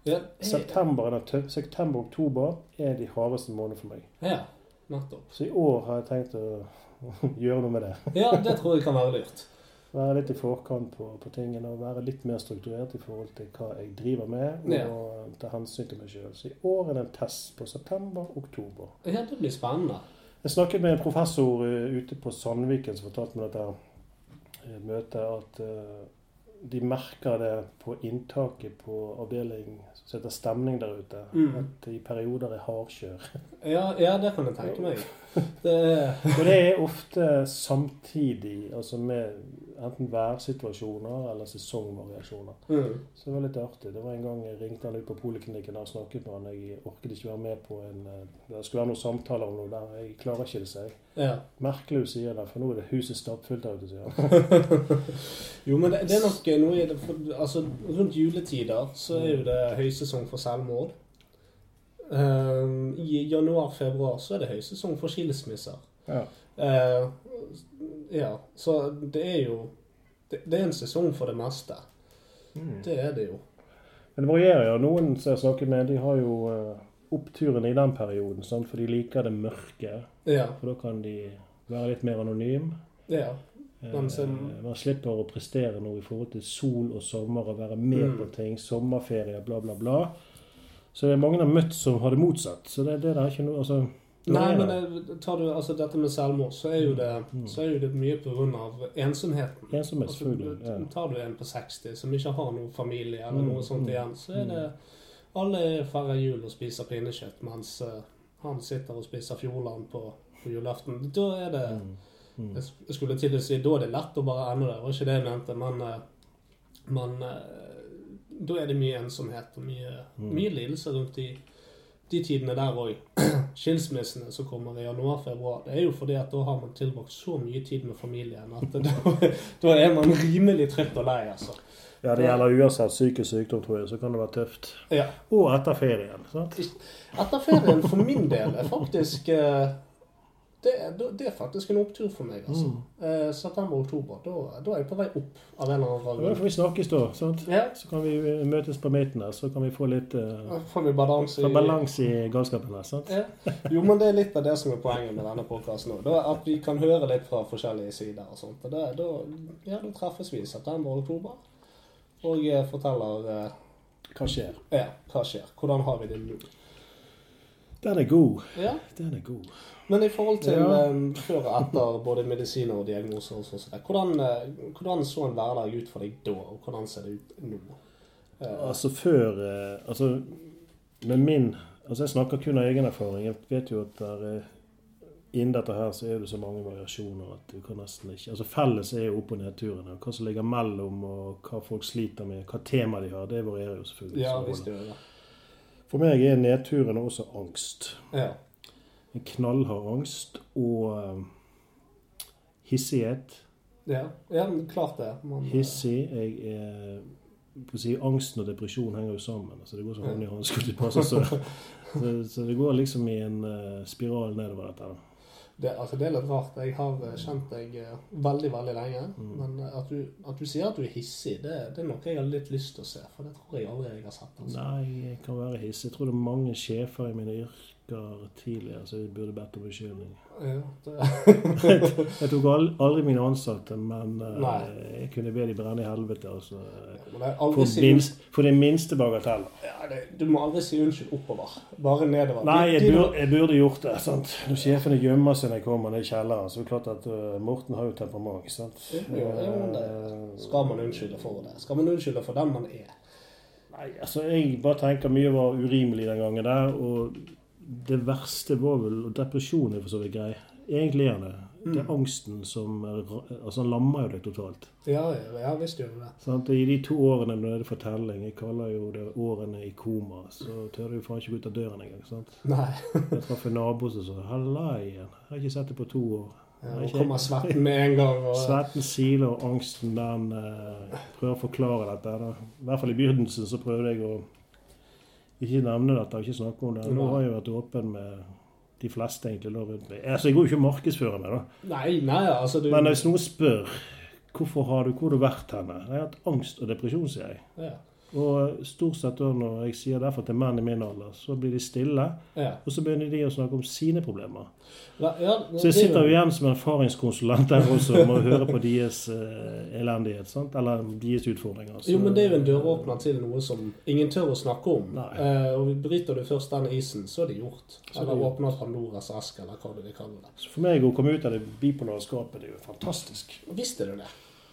Ja, jeg, September er den tøff- September-oktober er de hardeste månedene for meg. ja, nettopp. Så i år har jeg tenkt å gjøre noe med det. Ja, det tror jeg kan være lurt. Være litt i forkant på, på tingene og være litt mer strukturert i forhold til hva jeg driver med, og Ja. ta hensyn til meg sjøl. Så i år er det en test på september-oktober. Ja, det blir spennende. Jeg snakket med en professor eh, ute på Sandviken som fortalte meg dette eh, møtet, at eh, de merker det på inntaket på avdeling som heter Stemning der ute, Mm. at i perioder er hardkjør. Ja, ja, det kan jeg tenke meg. Det Og det er ofte samtidig, altså med enten værsituasjoner eller sesongvariasjoner. mm. Så det var litt artig. Det var En gang jeg ringte han ut på poliklinikken og snakket med han. Jeg orket ikke være med på en eh, Det skulle være noen samtaler om noe der. Jeg klarer ikke det, sier jeg. Ja. Merkelig du sier det, for nå er det huset stappfullt der ute, sier han. Jo, men det, det er nok noe i det for, Altså, rundt juletider så er jo det høysesong for selvmord. Um, I januar-februar så er det høysesong for skilsmisser. Ja. Eh, ja, så det er jo det, det er en sesong for det meste. Det er det jo. Men det varierer jo. Noen som jeg snakker med, de har jo oppturene oppturen i den perioden, sant? for de liker det mørke. Ja. For da kan de være litt mer anonym. ja. Eh, Men Man slipper å prestere noe i forhold til sol og sommer og være med Mm. på ting. Sommerferie, bla, bla, bla. Så det er mange har møtt som har det motsatt. Så det, det er ikke noe altså, Nei, men tar du altså dette med selvmord, så er jo det, Mm. så er jo det mye pga. ensomheten. Ensomhet, Altså, Ja. tar du en på 60 som ikke har noen familie eller Mm, noe sånt mm, igjen, så er det alle feirer jul og spiser pinnekjøtt, mens uh, han sitter og spiser Fjordland på, på julaften. Da er det Mm. Mm. Jeg skulle til å si da er det lett å bare ende det. det var ikke det jeg mente, men, uh, men uh, da er det mye ensomhet og mye, Mm. mye lidelse rundt de, de tidene der òg. Skilsmissene som kommer i januar-februar, det er jo fordi at da har man tilbrakt så mye tid med familien at da, da er man rimelig trøtt og lei, altså. Ja, det gjelder uansett psykisk sykdom, tror jeg, så kan det være tøft. Ja. Og etter ferien. sant? Etter ferien for min del er faktisk eh, det, det er faktisk en opptur for meg, altså. Mm. Eh, September-oktober, da, da er jeg på vei opp av en eller annen grunn. får vi snakkes, da. sant? Ja, Så kan vi eh, møtes på midten der, så kan vi få litt uh, får vi balanse i balanse i galskapen der. sant? Ja. Jo, men det er litt av det som er poenget med denne podkasten òg. At vi kan høre litt fra forskjellige sider og sånt. Og det, da, ja, da treffes vi i september og oktober og eh, forteller eh, Hva skjer? ja, hva skjer. Hvordan har vi det nå? Den er god. Ja. Den er god. Men i forhold til Ja. um, før og etter både medisiner og diagnoser og sånn, hvordan, eh, hvordan så en hverdag ut for deg da, og hvordan ser det ut nå? Eh, Altså før Altså med min Altså jeg snakker kun av egen erfaring. Jeg vet jo at der, innen dette her så er det så mange variasjoner at du kan nesten ikke Altså felles er jo opp- og nedturene. Hva som ligger mellom, og hva folk sliter med, hva tema de har, det varierer jo selvfølgelig. ja, visst gjør det. For meg er nedturene også angst. Ja. En knallhard angst og eh, hissighet. Ja. ja, klart det. Man, eh, Hissig. Jeg er si, Angsten og depresjon henger jo sammen. altså Det går som hånd i hanske. Så, så, så det går liksom i en eh, spiral nedover dette. Det, altså det er litt rart. Jeg har kjent deg veldig, veldig lenge. Mm. Men at du, at du sier at du er hissig, det, det er noe jeg har litt lyst til å se. For det tror jeg aldri jeg har sett. Altså. Nei, jeg kan være hissig. Jeg tror det er mange sjefer i mine yrker uker tidligere, så jeg burde bedt om unnskyldning. Ja, Jeg tok aldri mine ansatte, men eh, Nei. jeg kunne be de brenne i helvete. Altså, for, si minst, for det minste bagateller. ja, det, Du må aldri si unnskyld oppover. Bare nedover. Nei, jeg burde, jeg burde gjort det. sant? Når sjefene gjemmer seg når jeg kommer ned i kjelleren, så er det klart at uh, Morten har jo temperament. sant? Ja, men det Eh, Skal man unnskylde for det? Skal man unnskylde for den man er? Nei, altså jeg bare tenker mye var urimelig den gangen der, og det verste var vel og Depresjon er for så vidt grei. Egentlig er det. Det er angsten som er Altså, han lammer jo deg totalt. Ja, ja, visst gjør det. Sant? I de to årene når det er fortelling, jeg kaller jo det årene i koma, så tør du jo faen ikke gå ut av døren engang. sant? Nei. Jeg traff en nabo som sa 'halla igjen'. Jeg har ikke sett det på to år. Ja, og kommer svetten med en gang. Og, Svetten siler, og angsten den eh, prøver å forklare dette. Da. I hvert fall i begynnelsen så prøvde jeg å ikke nevne dette, ikke snakke om det. Nå har jeg vært åpen med de fleste egentlig da rundt meg. Altså, jeg går jo ikke og markedsfører meg, da. Nei, nei, altså du Men hvis noen spør hvorfor har du, hvor har du vært henne? Jeg har hatt angst og depresjon, sier jeg. ja, Og stort sett når jeg sier derfor til menn i min alder, så blir de stille. ja. Og så begynner de å snakke om sine problemer. Ja, ja, Så jeg er sitter jo igjen som en erfaringskonsulent der også og må høre på deres eh, elendighet. sant? Eller deres utfordringer. Så- Jo, men det er jo en døråpner til noe som ingen tør å snakke om. Eh, og bryter du først den isen, så er det gjort. Så er Eller åpner Pandoras ask, eller hva du vil kalle det. Så for meg å komme ut av det bipolare skapet, det er jo fantastisk. Visste du det?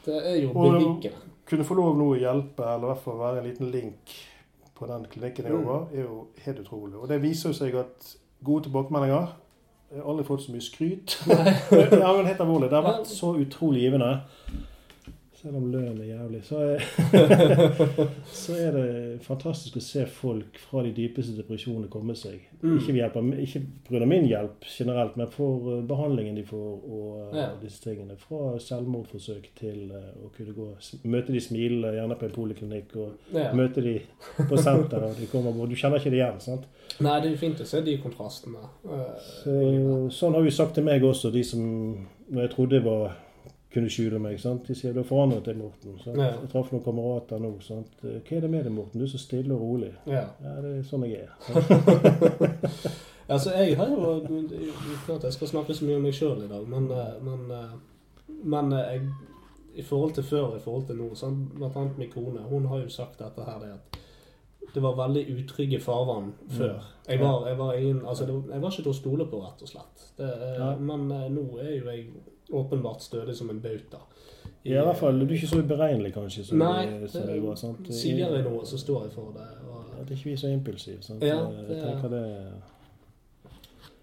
Det er jo Og- berikende. Kunne få lov nå å hjelpe, eller i hvert fall være en liten link på den klinikken jeg Mm. er jo helt utrolig. Og det viser jo seg at gode tilbakemeldinger Jeg har aldri fått så mye skryt. ja, men helt alvorlig. Det har vært så utrolig givende. Selv om lønnen er jævlig, så er, så er det fantastisk å se folk fra de dypeste depresjonene komme seg. Mm. Ikke ved hjelp av, ikke pga. min hjelp generelt, men for eh, behandlingen de får og eh, Ja. disse tingene. Fra selvmordsforsøk til eh, å kunne gå Møte de smilende, gjerne på en poliklinikk, og Ja. møte de på senteret, og de kommer bort. Du kjenner ikke det igjen. sant? Nei, det er fint å se de kontrastene. Så, sånn har jo sagt til meg også, de som når jeg trodde jeg var kunne skjule meg. sant? De sier du har forandret deg, Morten. sant? Ja. Jeg traff noen kamerater nå. sant? Hva er det med deg, Morten? Du er så stille og rolig. ja. Ja, det er sånn jeg er. Altså, jeg har jo at jeg skal snakke så mye om meg sjøl i dag, men, eh, men, eh, men eh, jeg, i forhold til før i forhold til nå sant? Blant annet min kone. Hun har jo sagt dette her, det at det var veldig utrygge farvann før. Jeg var, jeg var, ingen, altså, jeg var ikke til å stole på, rett og slett. Det. Men nå er jo jeg åpenbart stødig som en bauta. Ja, i hvert fall. Du er ikke så uberegnelig, kanskje, som, Nei, det, som jeg var. sant? Sier jeg noe, så står jeg for det. Og Ja, det er ikke vi så impulsive. sant? Ja, det er- tenker det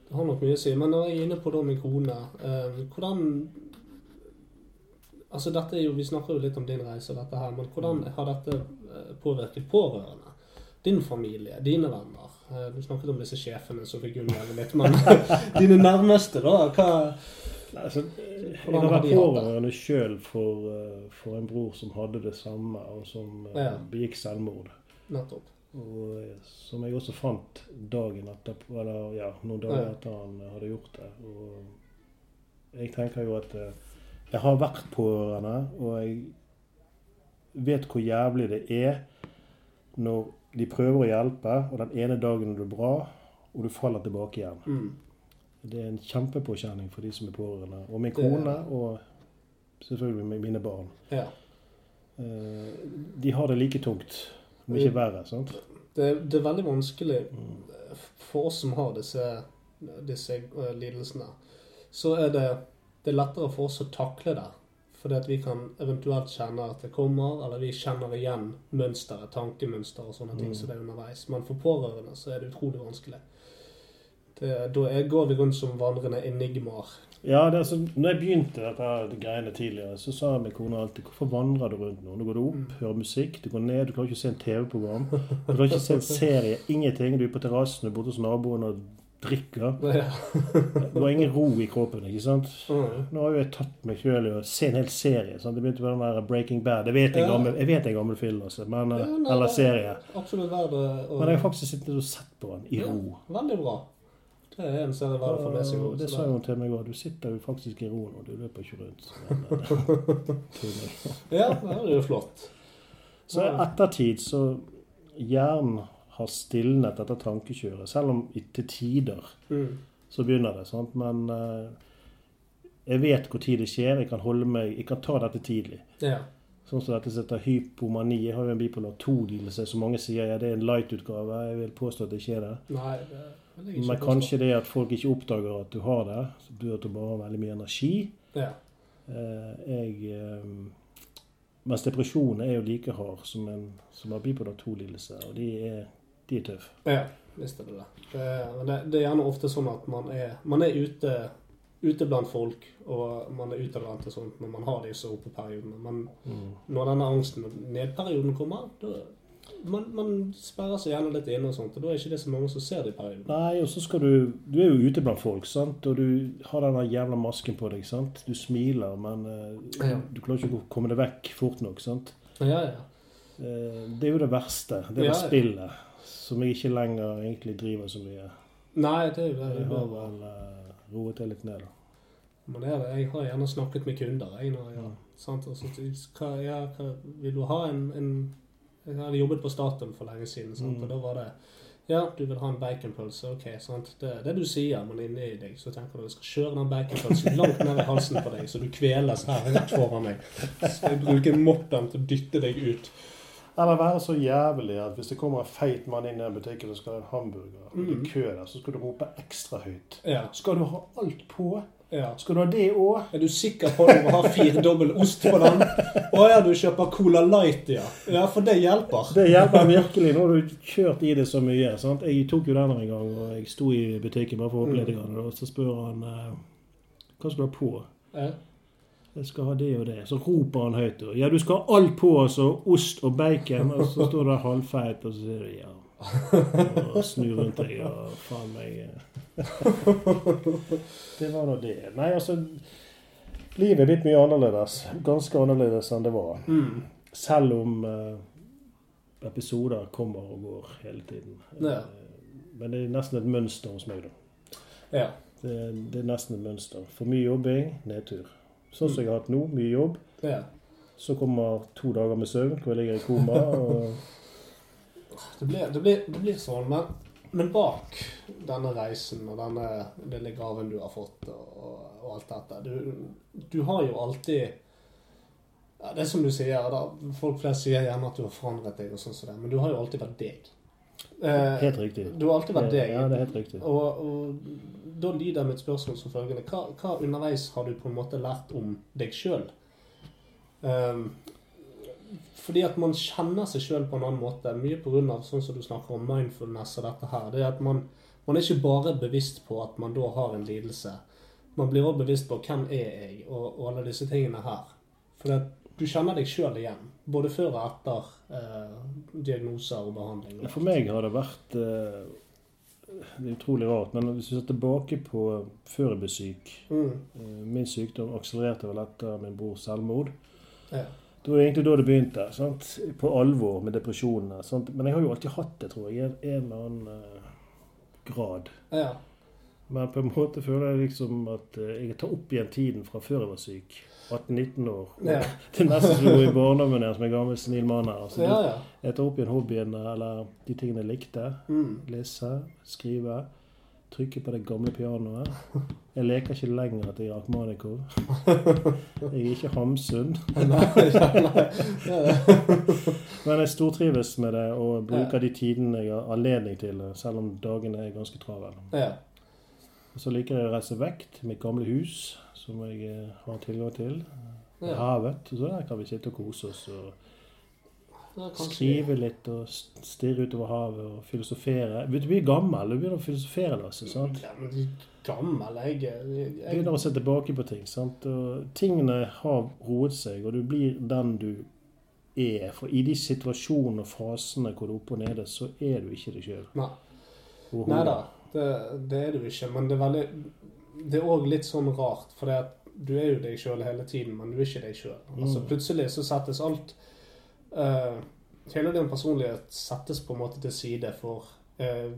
Det har nok mye å si. Men når jeg er inne på da min kone eh, Hvordan Altså dette er jo, Vi snakker jo litt om din reise, og dette her, men hvordan har dette eh, påvirket pårørende? Din familie, dine venner? Eh, Du snakket om disse sjefene som fikk unngjelde litt, men dine nærmeste, da? Hva altså, Jeg har vært pårørende sjøl for, eh, for en bror som hadde det samme, og som eh, Ja. begikk selvmord. Nettopp. Og eh, som jeg også fant dagen etterpå, eller ja, noen dager Ja. etter han hadde gjort det. Og jeg tenker jo at jeg har vært pårørende, og jeg vet hvor jævlig det er når de prøver å hjelpe, og den ene dagen er det bra, og du faller tilbake igjen. Mm. Det er en kjempepåkjenning for de som er pårørende. Og min kone, og selvfølgelig mine barn. Ja. Eh, De har det like tungt, om ikke verre. sant? Det, det er veldig vanskelig Mm. for oss som har disse, disse eh, lidelsene. Så er det, det er lettere for oss å takle det. Fordi at vi kan eventuelt kjenne at det kommer, eller vi kjenner igjen mønsteret, tankemønster og sånne ting Mm. som det er underveis. Men for pårørende så er det utrolig vanskelig. Det, da er, går vi rundt som vandrende enigmaer. Ja, det altså, når jeg begynte dette greiene tidligere, så sa min kone alltid 'Hvorfor vandrer du rundt nå?' Nå går du opp, Mm. hører musikk, du går ned, du klarer ikke å se en TV-program. Du klarer ikke å se en serie, ingenting. Du er på terrassen, du er borte hos naboen og drikker. Ja. Du har ingen ro i kroppen, ikke sant? Nå har jo jeg tatt meg sjøl i å se en hel serie. Sant? Det begynte med den der Breaking Bad. Jeg vet en gammel, jeg vet en gammel film, altså, men, Ja, nei, eller serie. Absolutt verdt å Men jeg har faktisk sittet og sett på den i Ja. ro. Veldig bra. Det er en verdt å få med seg. Også, det sa hun til meg òg. Du sitter jo faktisk i ro nå. Du løper ikke rundt. Eh. Ja, det er jo flott. så i ettertid så Hjernen har stilnet dette tankekjøret. Selv om til tider Mm. så begynner det. sant? Men uh, jeg vet når det skjer. Jeg kan holde meg, jeg kan ta dette tidlig. Ja. Sånn som dette heter hypomani. Jeg har jo en bipolar 2-lidelse, som mange sier ja, det er en light-utgave. Jeg vil påstå at det ikke er det. Nei, det Men kanskje det at folk ikke oppdager at du har det, så betyr at du bare har veldig mye energi. Ja. Eh, jeg eh, Mens depresjon er jo like hard som en som har bipolar 2-lidelse, og de er, de er tøffe. Ja, visst er det det. Det det, er gjerne ofte sånn at man er, man er ute, ute blant folk, og man er utadvendt og sånt når man har disse oppeperiodene. Men når denne angsten og nedperioden kommer, da man, man sperrer seg gjerne litt inne og sånt, og da er ikke det så mange som ser det i perioden. Nei, og så skal du Du er jo ute blant folk, sant, og du har den jævla masken på deg, sant. Du smiler, men uh, Ja. du klarer ikke å komme deg vekk fort nok, sant. Ja, ja. Uh, det er jo det verste. Det er Ja, ja. spillet, som jeg ikke lenger egentlig driver så mye. Nei, det er jo. Jeg har bare- vel uh, roet det litt ned. da. Men det er det. Jeg har gjerne snakket med kunder. Jeg, når jeg, Ja. sant? Og så, hva, ja, hva, vil du ha en, en Jeg hadde jobbet på Statoil for lenge siden, sant? Mm. og da var det Ja, du vil ha en baconpølse. Ok, sant. Det, det du sier, men inni deg så tenker du at jeg skal kjøre den baconpølsen langt ned i halsen på deg, så du kveles her rett foran meg. Så skal jeg bruke moppen til å dytte deg ut. Eller være så jævlig at hvis det kommer en feit mann inn i den butikken og skal ha en hamburger, Mm. i kø der, så skal du rope ekstra høyt. Ja. Skal du ha alt på? Ja. Skal du ha det òg? Er du sikker på at du må ha fire dobbel ost på den? Å ja, du kjøper Cola Light, ja. Ja, for det hjelper. Det hjelper virkelig. Nå har du kjørt i det så mye. sant? Jeg tok jo den en gang, og jeg sto i butikken bare for å Mm. oppleve det, og så spør han eh, hva skal du ha på. Ja. Jeg skal ha det og det. Så roper han høyt. og, Ja, du skal ha alt på, altså. Ost og bacon. Og så står det halvfeit, og så sier du ja. Og snur rundt deg og faen meg eh. Det var nå det. Nei, altså Livet er blitt mye annerledes. Ganske annerledes enn det var. Mm. Selv om uh, episoder kommer og går hele tiden. Ja. Eh, Men det er nesten et mønster hos meg, da. ja. Det, det er nesten et mønster. For mye jobbing, nedtur. Sånn som jeg har hatt nå, mye jobb. ja. Så kommer to dager med søvn hvor jeg ligger i koma. Og Det blir, det blir, det blir sånn, men, men bak denne reisen og denne lille gaven du har fått, og, og, alt dette du, du har jo alltid ja, Det er som du sier, da, folk flest sier gjerne at du har forandret deg, og sånn som det, men du har jo alltid vært deg. Eh, helt riktig. du har alltid vært deg. Ja, det er helt riktig. Og, og da lyder mitt spørsmål som følgende. Hva, hva underveis har du på en måte lært om deg sjøl? Fordi at man kjenner seg sjøl på en annen måte. Mye pga. sånn som du snakker om mindfulness og dette her. Det er at man, man er ikke bare bevisst på at man da har en lidelse. Man blir også bevisst på hvem er jeg, og, og alle disse tingene her. For du kjenner deg sjøl igjen. Både før og etter eh, diagnoser og behandling. For meg har det vært eh, Det er utrolig rart, men hvis vi ser tilbake på før jeg ble syk Mm, eh, Min sykdom akselererte vel etter min brors selvmord. ja. Det var egentlig da det begynte. Sant? På alvor med depresjonene. Sant? Men jeg har jo alltid hatt det, tror jeg, i en, eller annen eh, grad. ja. Men på en måte føler jeg liksom at eh, jeg tar opp igjen tiden fra før jeg var syk. 18-19 år. Ja. Det nesten som i barndommen her, som en gammel snill mann her. Altså, ja, ja. Jeg tar opp igjen hobbyene, eller de tingene jeg likte. Mm. Lese, skrive, trykke på det gamle pianoet. Jeg leker ikke lenger at jeg er Akhmanikov. Jeg er ikke Hamsun. Men jeg stortrives med det og bruker de tidene jeg har anledning til selv om dagene er ganske travle. Og Så liker jeg å reise vekk til mitt gamle hus, som jeg eh, har tilgang til. Havet. Så der kan vi sitte og kose oss og skrive litt og stirre utover havet og filosofere. Du blir gammel, du begynner å filosofere, Lasse. sant? Gammel, jeg, jeg, Begynner å se tilbake på ting. sant? Og tingene har roet seg, og du blir den du er. For i de situasjonene og fasene hvor du er oppe og nede, så er du ikke deg sjøl. Nei. Nei da, det, det er du ikke. Men det er veldig Det er òg litt sånn rart, for du er jo deg sjøl hele tiden, men du er ikke deg sjøl. Altså, Mm. plutselig så settes alt eh, Hele din personlighet settes på en måte til side for uh,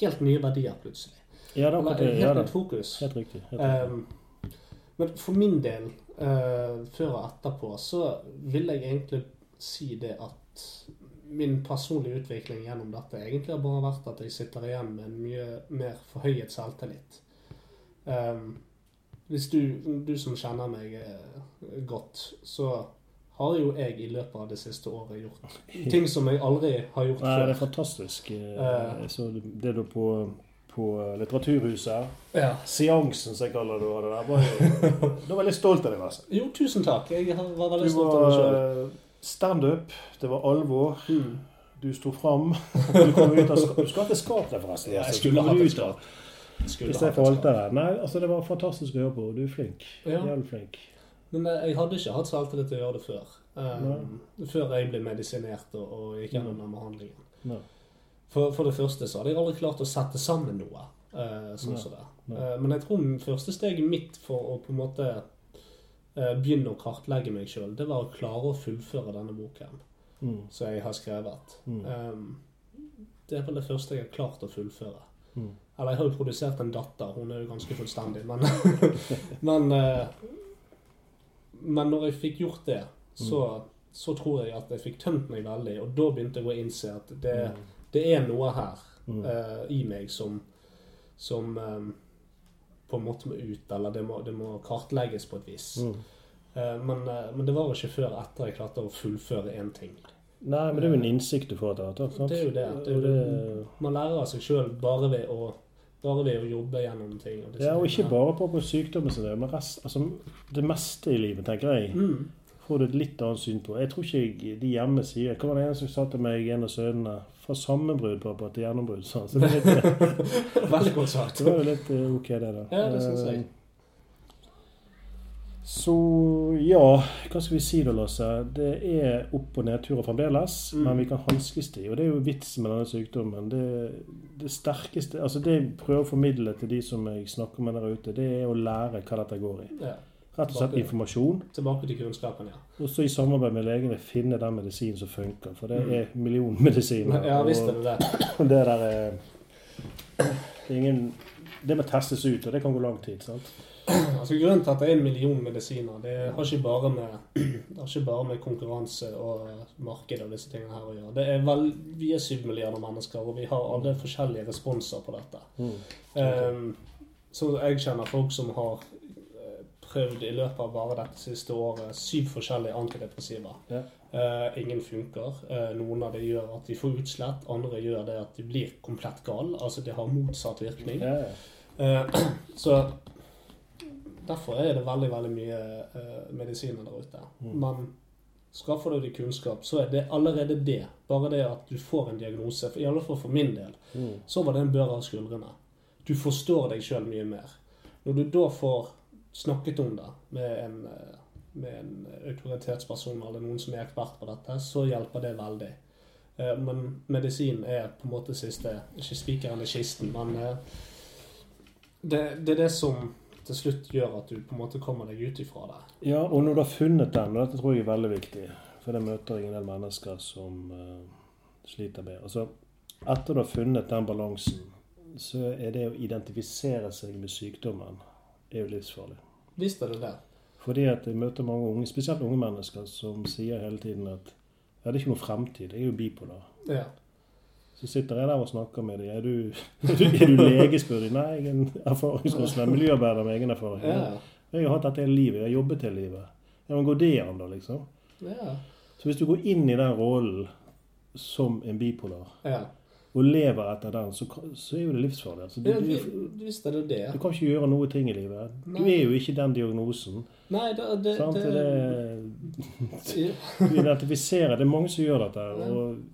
helt nye verdier, plutselig. Ja, det er akkurat det. helt Ja, nytt fokus. Helt riktig. Helt riktig. Um, men for min del, uh, før og etterpå, så vil jeg egentlig si det at min personlige utvikling gjennom dette egentlig har bare vært at jeg sitter igjen med en mye mer forhøyet selvtillit. Um, hvis du, du som kjenner meg godt, så har jo jeg i løpet av det siste året gjort ting som jeg aldri har gjort Nei, det er fantastisk. Eh, Eh. Så det du på, på Litteraturhuset. Ja. Seansen, som jeg kaller det. du det der. Var jo, da var jeg stolt av deg. Altså. Jo, tusen takk. Jeg var veldig stolt av meg var sjøl. eh, standup, det var alvor. Mm. Du sto fram. Du kom ut av skapet. Du skulle hatt et skap der, forresten. Ja, jeg altså. skulle Du hatt et ut av- Jeg skulle deg. Nei, altså det var fantastisk å høre på. Du er flink. Ja. Jævlig flink. Men eh, jeg hadde ikke hatt selvtillit til å gjøre det før. Um, før jeg ble medisinert og, og gikk gjennom den behandlingen. Nei. For, for det første så hadde jeg aldri klart å sette sammen noe. Uh, sånn som så det. Eh, men jeg tror første steget mitt for å på en måte uh, begynne å kartlegge meg sjøl, det var å klare å fullføre denne boken Mm. som jeg har skrevet. Mm. Um, det er vel det første jeg har klart å fullføre. Mm. Eller jeg har jo produsert en datter, hun er jo ganske fullstendig, men Men, men når jeg fikk gjort det, så, så tror jeg at jeg fikk tømt meg veldig, og da begynte jeg å innse at det, det er noe her Mm. eh, i meg som, som um, på en måte må ut, eller det må, det må kartlegges på et vis. Mm. Eh, men, uh, men det var ikke før etter jeg klarte å fullføre én ting. Nei, men det er jo en innsikt du får etter hvert. Det er jo det. det, er jo det. Man lærer av seg sjøl bare, ved å- bare ved å jobbe gjennom ting. Og Ja, og ikke bare på, på sykdommen sin, men rest, altså, det meste i livet, tenker jeg, Mm. får du et litt annet syn på. Jeg tror ikke de hjemme sier Hva var det en som sa til meg, en av sønnene? Fra sammenbrudd pappa til gjennombrudd. han. Så det, er litt, Veldig godt sagt. det var jo litt eh, ok, det, da. Ja, det synes jeg. Så ja, hva skal vi si da, Lasse? Det er opp- og nedturer fremdeles, Mm. men vi kan hanskes de. Og det er jo vitsen med denne sykdommen. Det, det sterkeste Altså det jeg prøver å formidle til de som jeg snakker med der ute, det er å lære hva dette går i. Ja. Rett og slett informasjon. Tilbake til kunnskapen, ja. Og så i samarbeid med legene finne den medisinen som funker. For det er millionmedisiner. Mm. Ja, visst er det det. det der er det, er ingen, det må testes ut, og det kan gå lang tid. sant? Altså Grunnen til at det er en million medisiner, det har ikke bare med, har ikke bare med konkurranse og marked og disse tingene her å gjøre. Det er vel, vi er syv milliarder mennesker, og vi har alle forskjellige responser på dette. Mm. Um, så jeg kjenner folk som har eh, prøvd i løpet av bare dette siste året syv forskjellige antidepressiva. Ja. Uh, ingen funker. Uh, noen av det gjør at de får utslett, andre gjør det at de blir komplett gale. Altså de har motsatt virkning. Ja, ja. Eh, så derfor er det veldig, veldig mye uh, medisiner der ute. Mm. Men skaffer du deg kunnskap, så er det allerede det. Bare det at du får en diagnose, for, i alle fall for min del, Mm. så var det en bør av skuldrene. Du forstår deg sjøl mye mer. Når du da får snakket om det med en, eh, med en autoritetsperson eller noen som er ekspert på dette, så hjelper det veldig. Eh, Men medisin er på en måte siste Ikke spikeren i kisten, men det, det er det som til slutt gjør at du på en måte kommer deg ut ifra det. Ja, og når du har funnet den, og dette tror jeg er veldig viktig, for det møter jeg en del mennesker som uh, sliter med. Altså, etter du har funnet den balansen, så er det å identifisere seg med sykdommen er jo livsfarlig. Visst er det det. Fordi at jeg møter mange unge, spesielt unge mennesker, som sier hele tiden at ja, det er ikke noe fremtid, jeg er jo bipolar. Ja. Så sitter jeg der og snakker med dem. Er du, er du lege, spør de. Nei, jeg er en erfaringskonsulent, miljøarbeider med egen erfaring. Ja. Jeg har hatt dette hele livet, jeg har jobbet hele livet. Ja, men går det an da, liksom? Ja. Så hvis du går inn i den rollen som en bipolar, ja. og lever etter den, så, så er jo det livsfarlig. Altså, du, ja du, visst er det det. du kan ikke gjøre noe ting i livet. Du Nei. er jo ikke den diagnosen. Nei, det, det, sant? det, Det, du identifiserer. Det er mange som gjør dette. og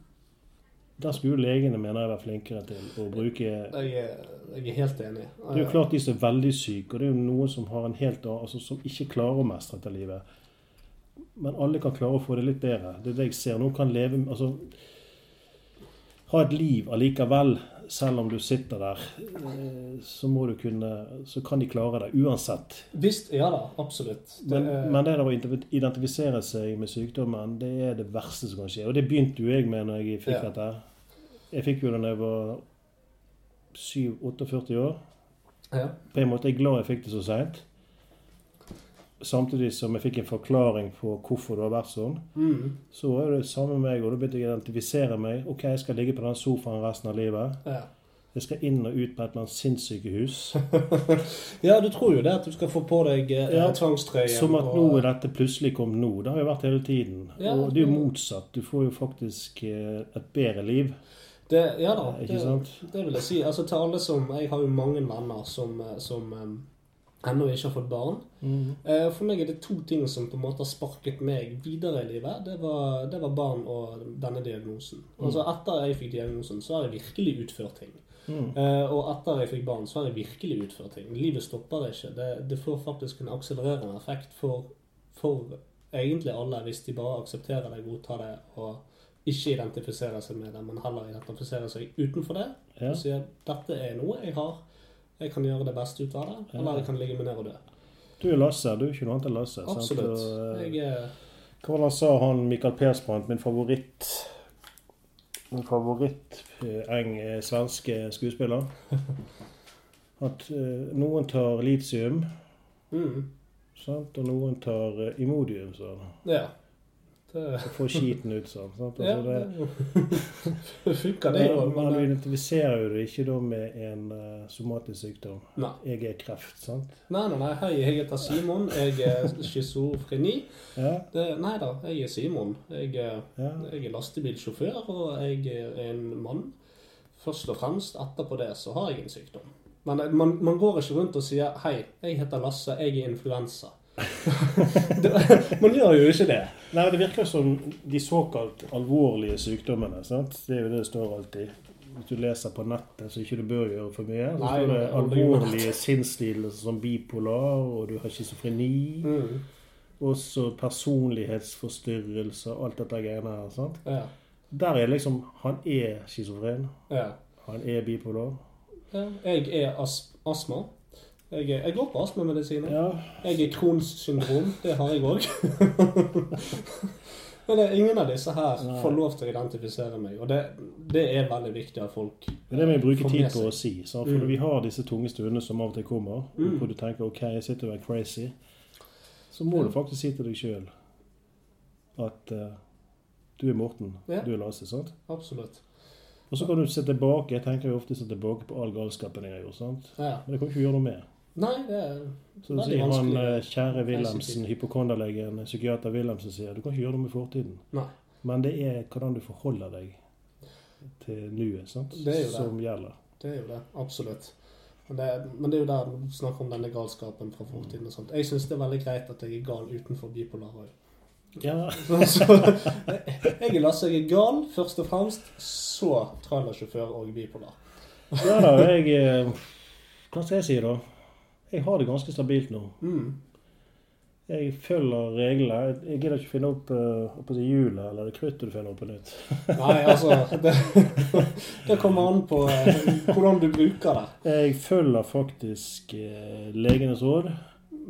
Der skulle legene, mener jeg, være flinkere til å bruke jeg, er, jeg er helt enig. Det er jo klart de som er veldig syke, og det er jo noen som har en helt altså som ikke klarer å mestre dette livet. Men alle kan klare å få det litt bedre. Det er det jeg ser. Noen kan leve altså Ha et liv allikevel, selv om du sitter der. eh, Så må du kunne Så kan de klare det uansett. Visst, ja da, absolutt. Det Men, er- men det der å identifisere seg med sykdommen, det er det verste som kan skje. Og det begynte jo jeg med når jeg fikk Ja. dette. Jeg fikk jo den da jeg var 7-48 år. ja. På en måte er jeg glad jeg fikk det så seint. samtidig som jeg fikk en forklaring på hvorfor det har vært sånn, Mm. så er det samme med meg, og da begynte jeg å identifisere meg. OK, jeg skal ligge på den sofaen resten av livet. Ja. Jeg skal inn og ut på et eller annet sinnssykehus. ja, du tror jo det at du skal få på deg eh, Ja, tvangstrøyen. Som at og- nå er dette plutselig kommet nå. Det har jo vært hele tiden. Ja. Og det er jo motsatt. Du får jo faktisk eh, et bedre liv. Det, Ja da. Det, det vil jeg si. Altså til alle som Jeg har jo mange venner som, eh, som eh, ennå ikke har fått barn. Eh, For meg er det to ting som på en måte har sparket meg videre i livet. Det var, det var barn og denne diagnosen. Altså Etter jeg fikk diagnosen, så har jeg virkelig utført ting. Mm. Og etter jeg fikk barn, så har jeg virkelig utført ting. Livet stopper ikke. Det, det får faktisk en akselererende effekt for, for egentlig alle, hvis de bare aksepterer det, godtar det og ikke identifiserer seg med det, men heller identifiserer seg utenfor det. Ja. Og sier dette er noe jeg har, jeg kan gjøre det beste ut av det, eller jeg kan ligge meg ned og dø. Du er Lasse. Du er ikke noe annet enn Lasse. sant? Absolutt. Og, eh, Jeg er Hva var det han sa, han Michael Persbrandt, min favoritt Min favoritt eh, eng eh, svenske skuespiller? At uh, noen tar litium, mm, sant? og noen tar uh, Imodium, sa han. Ja. Det, får skiten ut sånn. Sant? Altså, det, det funker, det òg. men du identifiserer jo det ikke da med en uh, somatisk sykdom. nei. Jeg er kreft, sant? Nei, nei, nei. Hei, jeg heter Simon. Jeg er schizofreni. Ja, Det, nei da, jeg er Simon. Jeg, ja. jeg er lastebilsjåfør, og jeg er en mann. Først og fremst. Etterpå det så har jeg en sykdom. Men eh, man, man går ikke rundt og sier 'Hei, jeg heter Lasse, jeg er influensa'. man gjør jo ikke det. Nei, Det virker som de såkalt alvorlige sykdommene. sant? Det er jo det det står alltid. Hvis du leser på nettet, så ikke du bør gjøre for mye. Så står det alvorlige sinnslidelser som bipolar, og du har schizofreni. Mm, Også personlighetsforstyrrelser, alt dette greiene her. sant? ja, Der er liksom Han er schizofren. ja. Han er bipolar. ja. Jeg er as astma. Jeg, er, jeg går på astmamedisiner. Ja, Jeg er Crohns syndrom. Det har jeg òg. Men det ingen av disse her Nei. får lov til å identifisere meg, og det, det er veldig viktig at folk Det det vi bruker tid på å si. Så, For Mm. vi har disse tunge stundene som av og til kommer, Mm. hvor du tenker OK, jeg sitter og er crazy. Så må Ja. du faktisk si til deg sjøl at uh, du er Morten, Ja. du er Lasse. sant? Absolutt. Og så kan du se tilbake. Jeg tenker jo ofte tilbake på all galskapen jeg har gjort. sant? Ja. Men det kan du ikke gjøre noe med. Nei, det er Så Veldig sier han vanskelig. eh, kjære Wilhelmsen, hypokonderlegen, psykiater Wilhelmsen, sier du kan ikke gjøre noe med fortiden. Nei. Men det er hvordan du forholder deg til nuet sant? Det er jo det. som gjelder. Det er jo det. Absolutt. Men det, men det er jo der du snakker om denne galskapen fra fortiden og sånt. Jeg syns det er veldig greit at jeg er gal utenfor bipolar òg. Ja, Så, jeg er Lasse, jeg er gal først og fremst, så trailersjåfør og bipolar. ja da, jeg eh, Hva skal jeg si, da? Jeg har det ganske stabilt nå. Mm. Jeg følger reglene. Jeg- gidder ikke finne opp uh, hjulet eller det kruttet du finner opp på nytt. Nei, altså Det, det kommer an på eh, hvordan du bruker det. Jeg følger faktisk eh, legenes råd,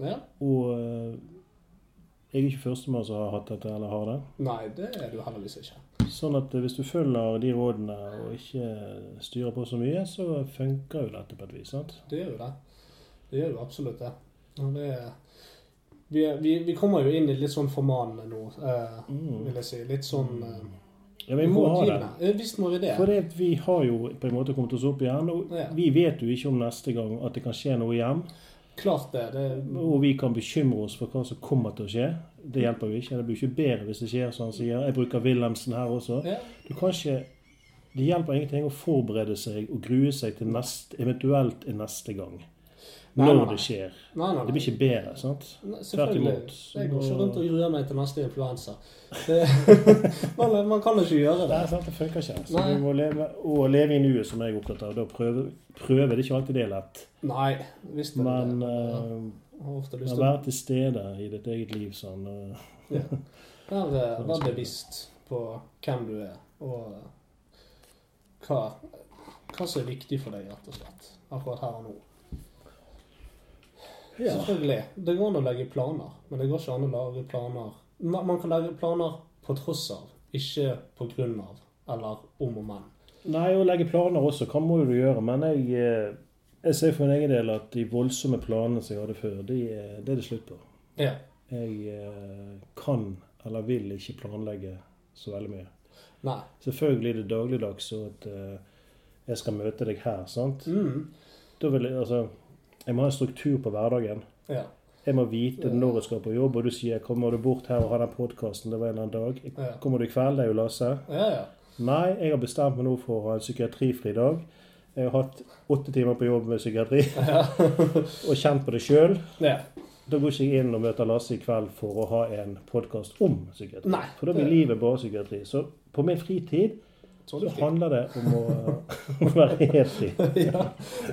Ja. og jeg er ikke førstemann som har hatt dette eller har det. Nei, det er du heldigvis ikke. Sånn at hvis du følger de rådene og ikke styrer på så mye, så funker jo dette på et vis. sant? Det gjør jo det. Det gjør jo absolutt det. Det er, vi, vi, vi kommer jo inn i litt sånn formanende nå, eh, Mm. vil jeg si. Litt sånn eh, Ja, vi må ha det. Visst må vi det. For det, vi har jo på en måte kommet oss opp igjen, og Ja. vi vet jo ikke om neste gang at det kan skje noe igjen. Klart det. det Og vi kan bekymre oss for hva som kommer til å skje. Det hjelper jo ikke. Det blir ikke bedre hvis det skjer, som han sier. Jeg bruker Wilhelmsen her også. ja. Du kan ikke Det hjelper ingenting å forberede seg og grue seg til neste, eventuelt en neste gang. Nei, Når nei, nei. det skjer. Nei, nei, Det blir ikke bedre, sant? Nei, Tvert imot. Jeg går ikke rundt og gruer meg til neste influensa. Man, man kan ikke gjøre Det det. er sant, det funker ikke. Så Nei. vi må leve, og leve i nuet, som jeg er opptatt av. Da prøve, prøve det er ikke alltid det er lett. Nei, visst er det Men det. lyst å være til stede i ditt eget liv sånn eh, ja. Vær, vær bevisst på hvem du er, og hva, hva som er viktig for deg, rett og slett. Akkurat her og nå. Ja. Selvfølgelig. Det går an å legge planer, men det går ikke an å lage planer Man kan legge planer på tross av, ikke på grunn av, eller om og men. Nei, å legge planer også, hva må du gjøre? Men jeg, eh, jeg ser for min egen del at de voldsomme planene som jeg hadde før, de, er- det er det slutt på. Ja. Jeg eh, kan eller vil ikke planlegge så veldig mye. Nei. Selvfølgelig er det dagligdags så at eh, jeg skal møte deg her, sant? Mm. Da vil jeg, altså, jeg må ha en struktur på hverdagen. Ja. Jeg må vite når jeg skal på jobb, og du sier 'kommer du bort her og har den podkasten', det var en eller annen dag. Kommer du i kveld? Det er jo Lasse. Ja, ja. Nei, jeg har bestemt meg nå for å ha en psykiatrifri dag. Jeg har hatt åtte timer på jobb med psykiatri Ja. og kjent på det sjøl. ja. Da går ikke jeg inn og møter Lasse i kveld for å ha en podkast om psykiatri. Nei. For da blir livet bare psykiatri. Så på min fritid Så det handler det om å, å være helt fri. ja.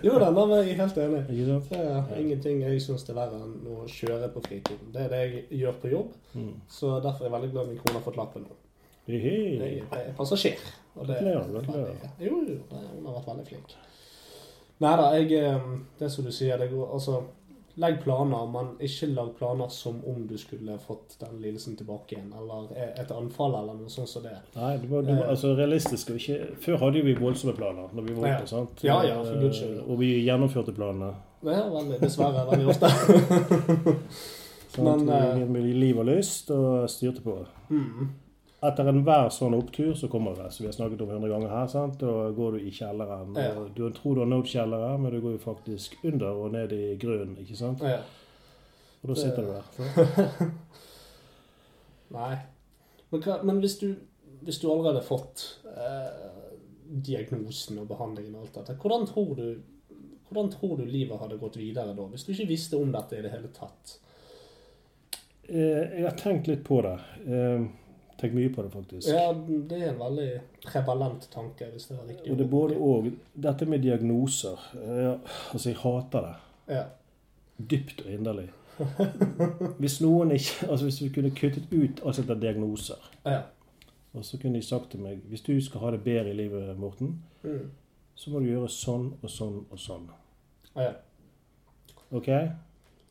Jo da, er jeg helt enig. Det er ingenting jeg syns er verre enn å kjøre på fritiden. Det er det jeg gjør på jobb, Mm. så derfor er jeg veldig glad min kone har fått lappen nå. Jeg er passasjer. Og det, Gratulerer. Jo, jo, hun har vært veldig flink. Nei da, jeg eh, Det som du sier, det går altså Legg planer, men ikke lag planer som om du skulle fått den lidelsen tilbake igjen, eller et anfall, eller noe sånt som det. Nei, det var, det var altså realistisk. og Ikke, før hadde vi voldsomme planer når vi var Ja. oppe. sant? Ja, ja, for guds skyld. Eh, Og vi gjennomførte planene. Er veldig, dessverre veldig ofte. sånn, Men, eh, vi med liv og lyst og styrte på. Mm. Etter enhver sånn opptur så kommer det, som vi har snakket om 100 ganger her, sant? da går du i kjelleren. Ja. og Du tror du har nådd kjelleren, men du går jo faktisk under og ned i grunnen. ikke sant? Ja. Og da sitter du der. Nei. Men, hva, men hvis, du, hvis du allerede har fått eh, diagnosen og behandlingen og alt dette, hvordan tror, du, hvordan tror du livet hadde gått videre da? Hvis du ikke visste om dette i det hele tatt? Eh, Jeg har tenkt litt på det. Eh, Tenkt mye på det, faktisk. Ja, det er en veldig prevalent tanke, hvis det er riktig. Og det er både og. Dette med diagnoser ja, Altså, jeg hater det. Ja. Dypt og inderlig. Hvis noen ikke Altså, hvis vi kunne kuttet ut alt heter diagnoser, Ja. og så kunne de sagt til meg Hvis du skal ha det bedre i livet, Morten, Mm. så må du gjøre sånn og sånn og sånn. ja. OK?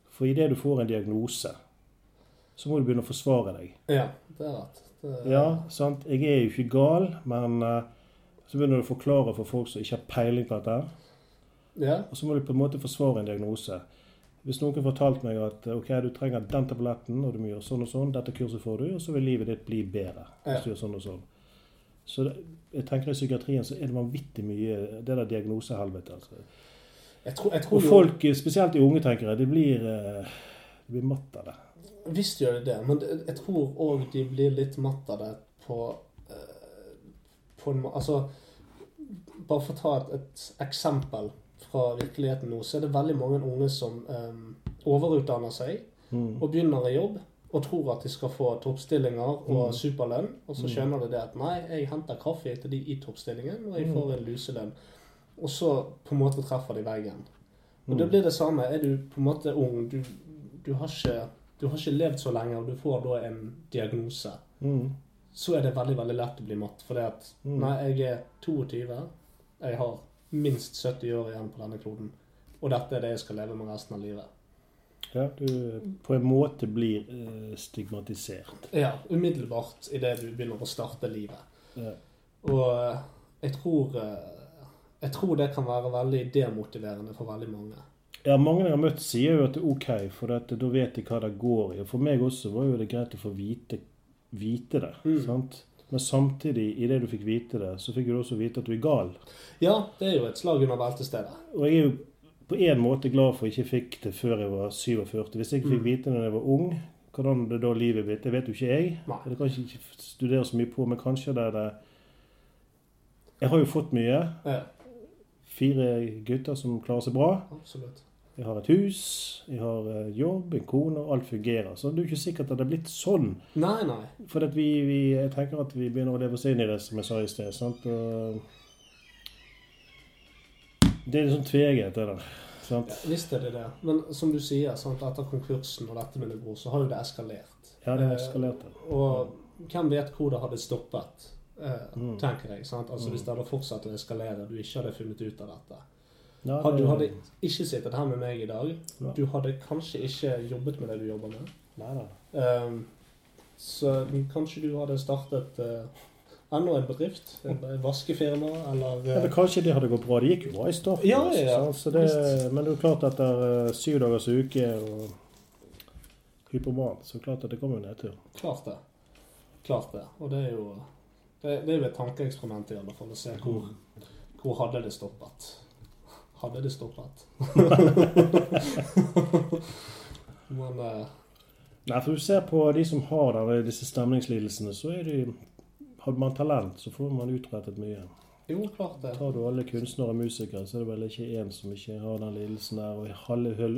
For idet du får en diagnose, så må du begynne å forsvare deg. Ja, det er rett. Det, Ja, sant? Jeg er jo ikke gal, men eh, så begynner du å forklare for folk som ikke har peiling på dette. Ja. Og så må du på en måte forsvare en diagnose. Hvis noen fortalte fortalt meg at ok, du trenger den tabletten, og du må gjøre sånn og sånn, dette kurset får du, og så vil livet ditt bli bedre. hvis du gjør sånn og sånn. Så det, jeg tenker i psykiatrien så er det vanvittig mye det der diagnosehelvetet. Altså. Jeg tror, jeg tror Og folk, spesielt de unge, tenker jeg, de blir, eh, de blir matt av det. Gjør de det, men jeg tror òg de blir litt matt av det på, eh, på en Altså, bare for å ta et, et eksempel fra virkeligheten nå, så er det veldig mange unge som um, overutdanner seg Mm. og begynner i jobb og tror at de skal få toppstillinger og Mm. superlønn, og så Mm. skjønner de det at nei, jeg henter kaffe til de i toppstillingen, og jeg Mm. får en luselønn. Og så på en måte treffer de veggen. Og Mm. det blir det samme. Er du på en måte ung, du, du, har, ikke, du har ikke levd så lenge, og du får da en diagnose, Mm. så er det veldig veldig lett å bli matt. For det at Mm. nei, jeg er 22, jeg har minst 70 år igjen på denne kloden, og dette er det jeg skal leve med resten av livet. Ja, du på en måte blir eh, stigmatisert. Ja, umiddelbart idet du begynner å starte livet. Ja. Og eh, jeg tror, eh, jeg tror det kan være veldig demotiverende for veldig mange. Ja, mange jeg har møtt sier jo at det er ok, for dette, da vet de hva det går i. Og for meg også var jo det greit å få vite, vite det. Mm. sant? Men samtidig, idet du fikk vite det, så fikk du også vite at du er gal. Ja, det er jo et slag under beltestedet. Og jeg er jo på en måte glad for at jeg ikke fikk det før jeg var 47. Hvis jeg ikke fikk vite det da jeg var ung, hvordan det da livet mitt det vet jo ikke jeg. Nei. Det kan jeg ikke studere så mye på, men kanskje det er det Jeg har jo fått mye. Ja, Fire gutter som klarer seg bra. absolutt. Jeg har et hus, jeg har eh, jobb, en kone, og alt fungerer. Så det er jo ikke sikkert at det er blitt sånn. Nei, nei. For vi, vi, jeg tenker at vi begynner å leve oss inn i det, som jeg sa i sted. sant? Og det er litt sånn tveget, det der. sant? Ja, visst er det det. Men som du sier, sant, etter konkursen og dette med din bror, så har jo det eskalert. Ja, det eskalerte. Og hvem vet hvor det hadde stoppet, eh, Mm. tenker jeg. sant? Altså Mm. Hvis det hadde fortsatt å eskalere, du ikke hadde funnet ut av dette. Ja, det... du hadde ikke sittet her med meg i dag. Ja. Du hadde kanskje ikke jobbet med det du jobber med. Neida. Um, så kanskje du hadde startet uh, enda en bedrift. Et vaskefirma, eller Ja, men kanskje det hadde gått bra. Det gikk jo bra i starten. Ja, ja, altså? Det, men det er jo klart etter uh, syv dagers uke og hyperman, så klart at det kommer jo nedtur. Klart det. Klart det. Og det er jo det, det er jo et tankeeksperiment i alle fall, å se hvor, hvor hadde det stoppet. Hadde det stoppet. Men uh... Nei, for du ser på de som har der, disse stemningslidelsene, så er de Hadde man talent, så får man utrettet mye. jo, klart det. Tar du alle kunstnere og musikere, så er det vel ikke én som ikke har den lidelsen der. Og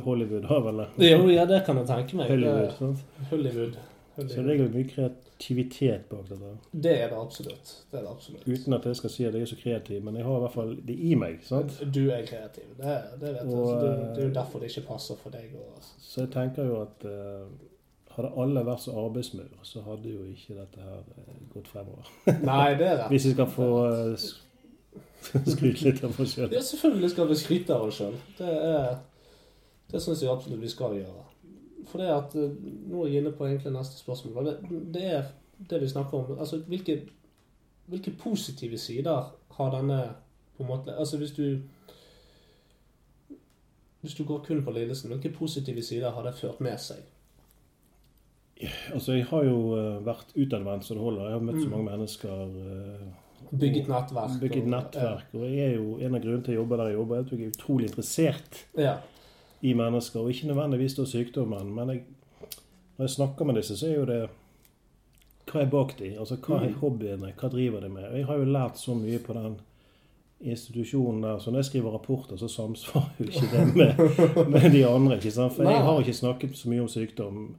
Hollywood har vel det. Jo, ja, det kan jeg tenke meg. Hollywood, sant? Hollywood. Så det ligger mye kreativitet bak dette. Det er det absolutt. Det er det absolutt. Uten at jeg skal si at jeg er så kreativ, men jeg har i hvert fall det i meg. sant? Du er kreativ. Det, det vet. Og, jeg. det, det er jo eh, derfor det ikke passer for deg. å- Så jeg tenker jo at eh, hadde alle vært så arbeidsmur, så hadde jo ikke dette her eh, gått fremover. Nei, det er rett. Hvis vi skal få eh, skryte litt av oss sjøl. Ja, selvfølgelig skal vi skryte av oss sjøl. Det, er- det syns jeg absolutt vi skal gjøre. For det at eh, Nå er jeg inne på egentlig neste spørsmål. Det, det er det vi snakker om. Altså, hvilke, hvilke positive sider har denne på en måte Altså, hvis du Hvis du går kun på lidelsen, hvilke positive sider har det ført med seg? Altså, jeg har jo eh, vært utadvendt så det holder. Jeg har møtt så Mm. mange mennesker. eh, Bygget nettverk. Bygget nettverk. Og jeg er jo en av grunnene til å jobbe der jeg jobber, er at jeg er utrolig interessert Ja. I mennesker. Og ikke nødvendigvis da sykdommen, men jeg, når jeg snakker med disse, så er jo det Hva er bak de? Altså, hva er Mm. hobbyene? Hva driver de med? Og jeg har jo lært så mye på den institusjonen der. Så når jeg skriver rapporter, så samsvarer jo ikke det med, med de andre. ikke sant? For jeg Nei. har ikke snakket så mye om sykdom.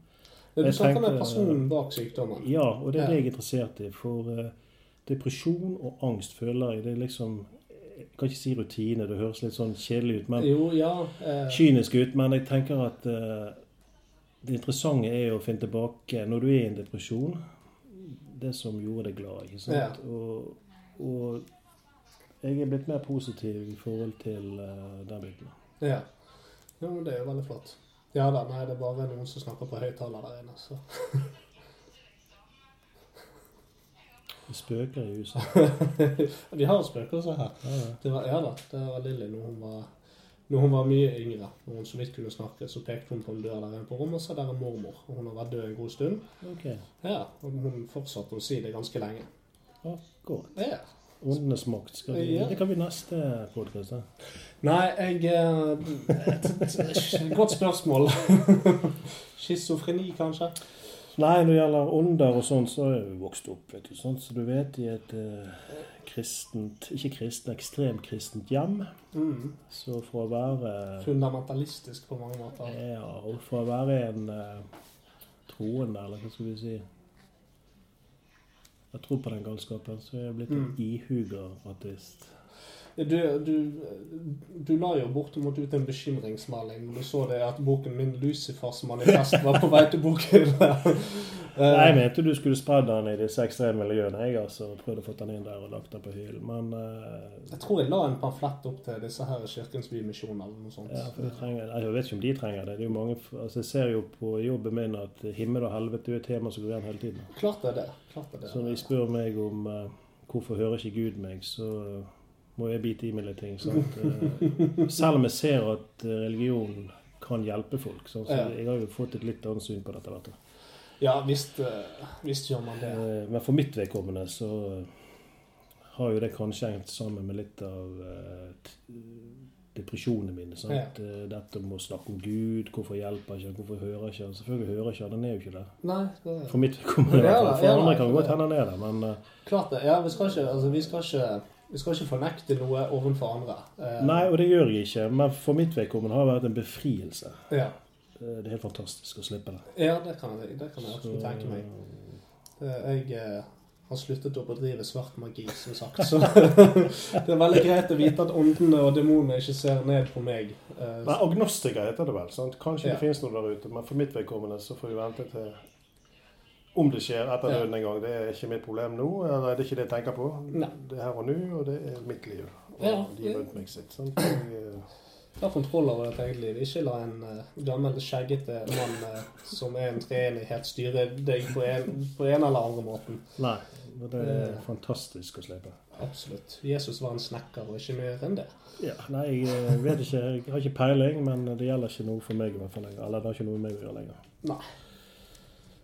Du Jeg snakker med personen bak sykdommen. Ja, og det er det jeg er interessert i. For uh, depresjon og angst føler jeg det er liksom Jeg kan ikke si rutine, det høres litt sånn kjedelig ut. men Jo, ja. Eh, kynisk ut, men jeg tenker at eh, det interessante er å finne tilbake når du er i en depresjon, det som gjorde deg glad. ikke sant? Og, og jeg er blitt mer positiv i forhold til eh, den biten. Ja. ja, det er jo veldig flott. Ja da, nei, det er bare noen som snakker på høyttaler der inne, så Det spøker i huset. Vi har spøkelser her. Ja, ja. Det var, ja da, det var Lilly når hun var når hun var mye yngre, når hun så vidt kunne snakke, så pekte hun på en dør der inne på rommet, og sa der er mormor. Og hun har vært død en god stund. Okay. Ja, og hun fortsatte å si det ganske lenge. godt. Ja. Åndenes makt. Skal vi, Ja. Det kan bli neste podkast. Nei, jeg eh, Godt spørsmål. Schizofreni, kanskje? Nei, når det gjelder ånder og sånn, så er jo vokst opp, vet du. Sånn, så du vet, i et eh, kristent Ikke kristent, ekstremt kristent hjem. Mm. Så for å være Fundamentalistisk på mange måter. Ja, og for å være en eh, troende, eller hva skal vi si Jeg tror på den galskapen, så er jeg blitt en Mm. ihuga ateist. Du, du, du la jo bortimot ut en bekymringsmelding når du så det at boken min 'Lucifers manifest' var på vei til bokhylla. Eh, Nei, jeg mente du skulle spredd den i disse ekstreme miljøene. Jeg altså prøvde å få den inn der og lagt den på hyllen, men uh, Jeg tror jeg la en pamflett opp til disse her Kirkens Bymisjon eller noe sånt. ja, for de trenger, Jeg vet ikke om de trenger det. det er jo mange, altså Jeg ser jo på jobben min at himmel og helvete er et tema som går igjen hele tiden. Klart det er det. Klart det er det. Så når de spør meg om uh, hvorfor hører ikke Gud meg, så må jeg bite i meg litt ting. Sant? Eh, selv om jeg ser at eh, religion kan hjelpe folk. Så jeg har jo fått et litt annet syn på dette. Vet du. Ja, visst, eh, visst gjør man det. Men for mitt vedkommende så har jo det kanskje hengt sammen med litt av depresjonene mine. Sant? Ja. Dette med å snakke om Gud, hvorfor hjelper ikke han, hvorfor hører ikke han? Selvfølgelig hører ikke han, han er jo ikke der. Nei, det er For mitt vedkommende. For andre kan godt hende han er der, men klart det. Ja, vi skal ikke, altså, vi skal ikke, vi skal ikke fornekte noe overfor andre. Eh, Nei, og det gjør jeg ikke. Men for mitt vedkommende har det vært en befrielse. Ja, Eh, Det er helt fantastisk å slippe det. ja det, kan jeg, det kan jeg absolutt tenke meg. Eh, Jeg har sluttet å bedrive svart magi, som sagt. Så det er veldig greit å vite at åndene og demonene ikke ser ned på meg. Nei, Agnostiker heter det vel. sant? Kanskje Ja. det finnes noe der ute, men for mitt vedkommende så får vi vente til om det skjer etter døden en gang. Det er ikke mitt problem nå. eller Det er ikke det jeg tenker på. Nei. Det er her og nå, og det er mitt liv. Og Ja, de rundt meg sitt. Sant? Jeg, eh, Ta kontroll over ditt eget liv. Ikke la en uh, gammel, skjeggete mann uh, som er en treenighet, styre deg på en, på en eller andre måten. nei, det er uh, fantastisk å slippe. Absolutt. Jesus var en snekker, og ikke mer enn det. Ja, nei, jeg eh, vet ikke. Jeg har ikke peiling, men det gjelder ikke noe for meg i hvert fall lenger. Eller det har ikke noe med meg å gjøre lenger. Nei.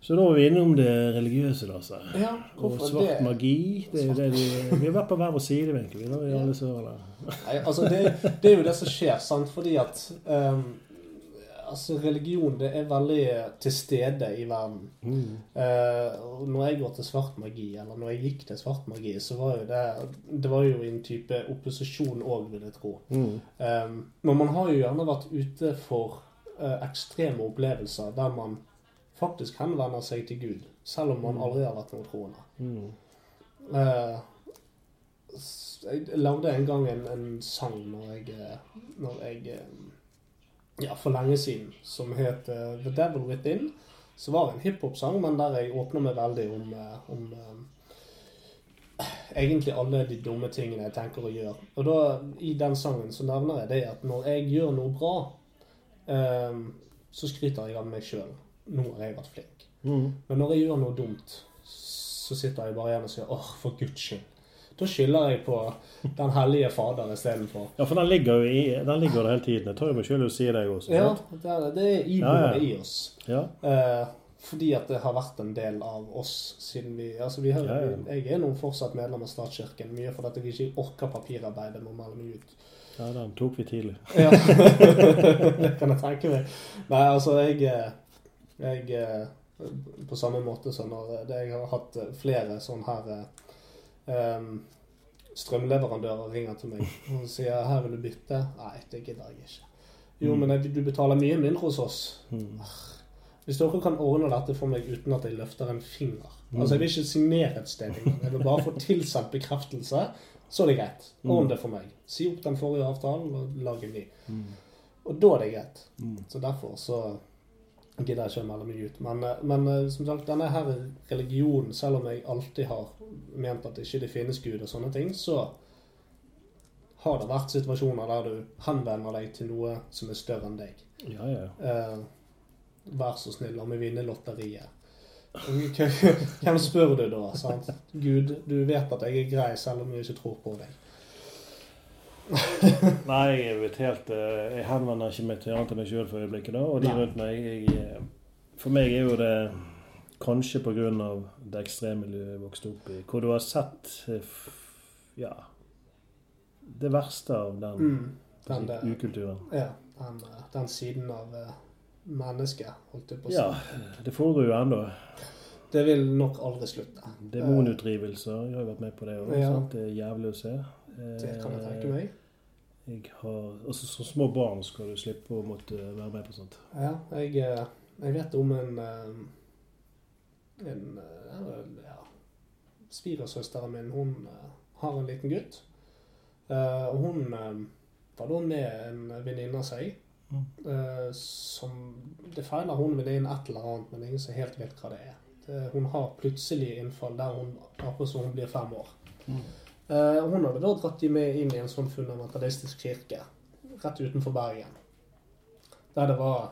Så da var vi innom det religiøse, Lasse. Ja, Og svart det? magi. Det er jo det vi, vi har vært på hver vår side, egentlig. Da, i Ja. alle sører. Nei, altså det, det er jo det som skjer, sant? Fordi at um, altså religion det er veldig til stede i verden. Mm. Uh, når jeg går til svart magi, eller når jeg gikk til svart magi, så var jo det Det var jo en type opposisjon òg, vil jeg tro. Mm. Um, men man har jo gjerne vært ute for uh, ekstreme opplevelser der man faktisk henvender seg til Gud, selv om man aldri har vært noen troende. Mm. Eh, jeg lagde en gang en, en sang når jeg, eh, når jeg eh, Ja, for lenge siden, som het eh, The Devil Within. Så var det en hiphop-sang, men der jeg åpner meg veldig om, om egentlig alle de dumme tingene jeg tenker å gjøre. Og da, i den sangen så nevner jeg det at når jeg gjør noe bra, eh, så skryter jeg av meg sjøl. Nå har jeg vært flink. Mm. Men når jeg gjør noe dumt, så sitter jeg bare igjen og sier åh, for guds skyld. Da skylder jeg på Den hellige fader istedenfor. Ja, for den ligger jo i, den ligger der hele tiden. Jeg tar jo meg sjøl å si det, jeg også. Ja, det er, er iboende ja. i oss. Ja. Eh, fordi at det har vært en del av oss siden vi Altså, vi har, Ja, ja. jeg er nå fortsatt medlem av statskirken. Mye fordi jeg ikke orker papirarbeidet med å melde meg ut. ja, den tok vi tidlig. Ja, det kan jeg tenke meg. Nei, altså, jeg, eh, jeg eh, På samme måte som når jeg har hatt eh, flere sånne her um, Strømleverandører ringer til meg og sier 'her vil du bytte'. Nei, det gidder jeg ikke. Jo, Mm. men du betaler mye mindre hos oss. Mm. Hvis dere kan ordne dette for meg uten at jeg løfter en finger Mm. Altså, Jeg vil ikke signere et sted engang. Jeg vil bare få tilsendt bekreftelse. Så er det greit. Ordn det for meg. Si opp den forrige avtalen og lag en ny. Mm. Og da er det greit. Mm. Så derfor så gidder jeg ikke å melde meg ut. Men, eh, men eh, som sagt, denne her religionen, selv om jeg alltid har ment at det ikke det finnes Gud og sånne ting, så har det vært situasjoner der du henvender deg til noe som er større enn deg. Ja, ja. Eh, vær så snill, la meg vinne lotteriet. Hvem spør du da? sant? Gud, du vet at jeg er grei selv om jeg ikke tror på deg. Nei, jeg vet helt eh, Jeg henvender ikke meg til annet enn meg sjøl for øyeblikket, da. Og de rundt meg jeg, eh, For meg er jo det kanskje av det ekstremmiljøet jeg vokste opp i, hvor du har sett eh, ja det verste av den Mm. Den, si, ukulturen. ja, den, den siden av mennesket, holdt jeg på å si. Ja, det foregår jo ennå. Det vil nok aldri slutte. Demonutdrivelser. Jeg har jo vært med på det òg. Ja. Det er jævlig å se. Det kan jeg Eh, tenke meg. Jeg har, altså Som små barn skal du slippe å måtte være med på sånt. Ja, jeg, eh, jeg vet om en en, En eh, ja, Svigersøsteren min hun eh, har en liten gutt. Eh, Og hun eh, var da med en venninne av seg. Mm. eh, Som Det feiler hun venninnen et eller annet, men ingen som helt vet hva det er. Det, hun har plutselig innfall der hun akkurat som hun blir fem år. Mm. Eh, Hun hadde da dratt de med inn i en sånn fundamentalistisk kirke rett utenfor Bergen. Der det var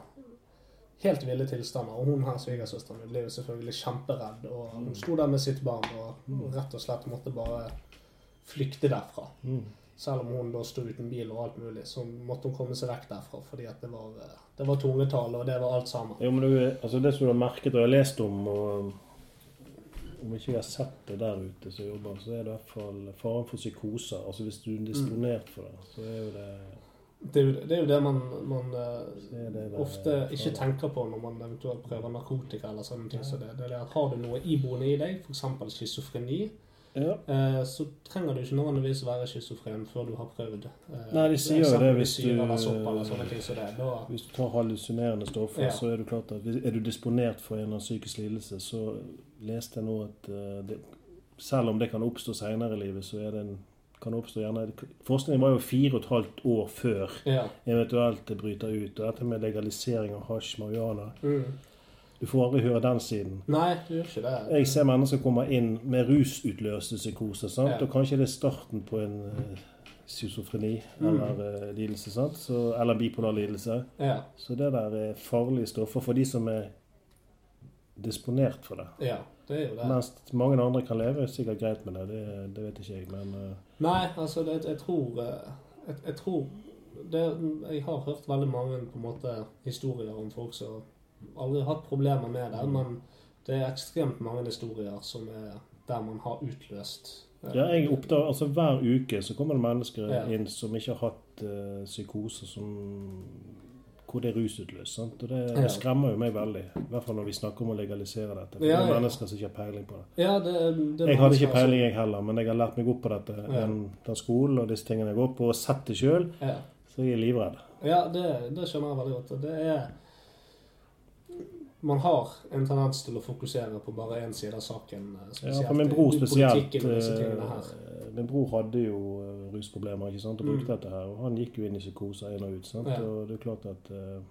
helt ville tilstander. Og hun her, svigersøsteren min, ble jo selvfølgelig kjemperedd. Og hun sto der med sitt barn og rett og slett måtte bare flykte derfra. Mm. Selv om hun da sto uten bil og alt mulig, så måtte hun komme seg vekk derfra. Fordi at det var, eh, det var tungetale, og det var alt sammen. Jo, men du, altså Det som du har merket og har lest om, og om ikke jeg har sett det der ute som jobber, så er det i hvert fall faren for psykoser. Altså Hvis du er disponert for det, så er jo det Det er jo det, er jo det man, man det er det ofte ikke tenker på når man eventuelt prøver narkotika eller sånne ting. Så det, det er det at har du noe iboende i deg, f.eks. schizofreni, Ja. eh, så trenger du ikke nødvendigvis være schizofren før du har prøvd. eh, Nei, de sier jo det hvis du- det. Hvis du tar hallusinerende stoffer, Ja. så er det klart at er du disponert for en av psykisk lidelse, så leste jeg nå at eh, det, selv om det kan oppstå senere i livet, så er det en, kan oppstå gjerne Forskningen var jo fire og et halvt år før ja. eventuelt det bryter ut. Og dette med legalisering av hasj, marihuana Mm. Du får aldri høre den siden. Nei, du gjør ikke det. Jeg ser mennesker komme inn med rusutløste psykoser, sant? Ja. og kanskje det er starten på en uh, schizofreni Mm. eller eh, lidelse, sant? Så, eller bipolar lidelse. Ja, Så det der er farlige stoffer for de som er disponert for det. ja, det er jo det. Mens mange andre kan leve sikkert greit med det, det, det vet ikke jeg, men uh... Nei, altså, det, jeg tror eh, Jeg, jeg tror det, Jeg har hørt veldig mange på en måte historier om folk som aldri har hatt problemer med det, men, Det er ekstremt mange historier som er der man har utløst eh, Ja, jeg oppdager, altså Hver uke så kommer det mennesker Ja. inn som ikke har hatt uh, psykose som hvor det er rusutløst. sant? Og det, Ja. det skremmer jo meg veldig. I hvert fall når vi snakker om å legalisere dette. For Ja, det er ja. mennesker som ikke har peiling på det. Ja, det, det Jeg hadde ikke peiling, jeg heller, men jeg har lært meg opp på dette. Ja. Den, den skolen og disse tingene jeg går på, og sett det sjøl, Ja, så jeg er livredd. ja det, det skjønner jeg veldig godt. Det er Man har en tendens til å fokusere på bare én side av saken. Spesielt. Ja, Spesielt for min bror spesielt. Min bror hadde jo eh, rusproblemer ikke sant, og brukte Mm. dette her. Og han gikk jo inn i psykoser inn og ut. sant, Ja. Og det er klart at uh,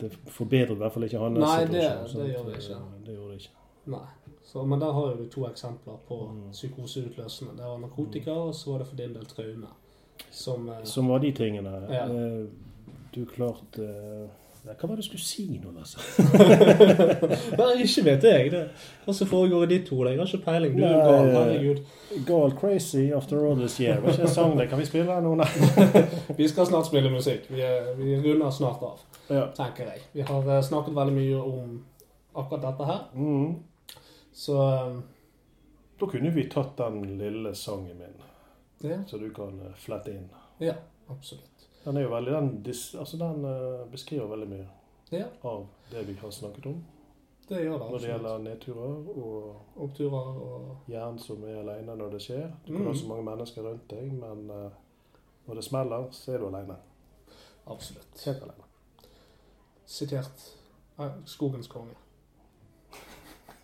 Det forbedret i hvert fall ikke hans Nei, det- situasjon. det sant? gjør det ikke. Eh, Det gjorde det ikke. Nei. Så, men der har jo du to eksempler på Mm. psykoseutløsende. Det var narkotika, og så var det for din del traume. Som uh, Som var de tingene. Ja. Uh, Du klarte ja, Hva var det du skulle si nå, Lasse? Nei, ikke vet jeg det. Hva som foregår i ditt hode. Jeg har ikke peiling. Du er jo gal. Herregud. Gal crazy after all this year. Var ikke en sang det? Kan vi spille den nå? Nei. Vi skal snart spille musikk. Vi, er, vi runder snart av, Ja. tenker jeg. Vi har eh, snakket veldig mye om akkurat dette her. Mm. Så eh, Da kunne vi tatt den lille sangen min, ja, så du kan eh, flette inn. ja absolutt. Den er jo veldig, den, altså den eh, beskriver veldig mye Ja, av det vi har snakket om. det gjør det. Når det gjelder nedturer og Oppturer og Jern som er alene når det skjer. Du Mm. kan ha så mange mennesker rundt deg, men eh, når det smeller, så er du alene. Absolutt. Helt aleine. Sitert Skogens konge.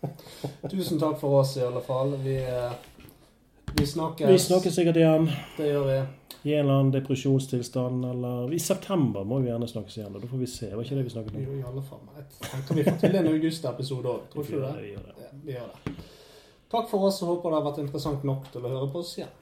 Tusen takk for oss, i alle fall. Vi, eh, vi snakkes. Vi snakkes sikkert igjen Det gjør vi. i en eller annen depresjonstilstand, eller I september må vi gjerne snakkes igjen. Da får vi se. Var ikke det vi snakket om? Jo, i alle fall. Jeg tenker vi får til en august-episode òg. Tror ikke du det? Vi gjør det. Takk for oss, og håper det har vært interessant nok til å høre på oss igjen.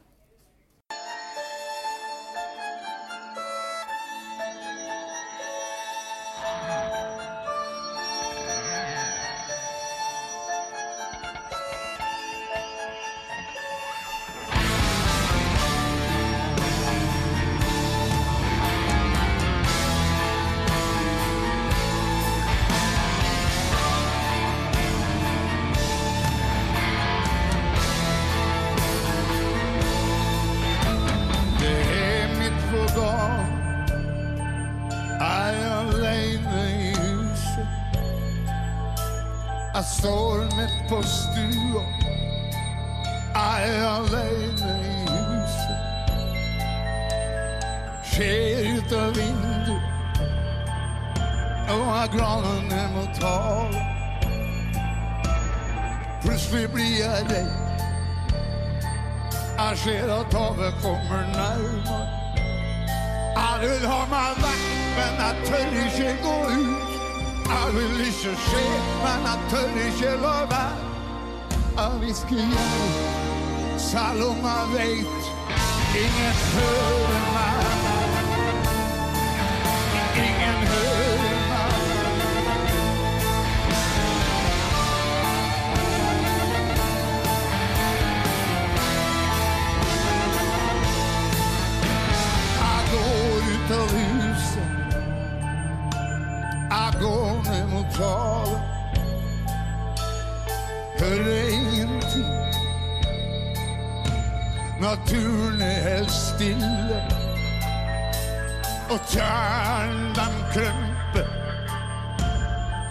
Havet. Hører ingenting. Naturen er helt stille. Og tjern dem krymper.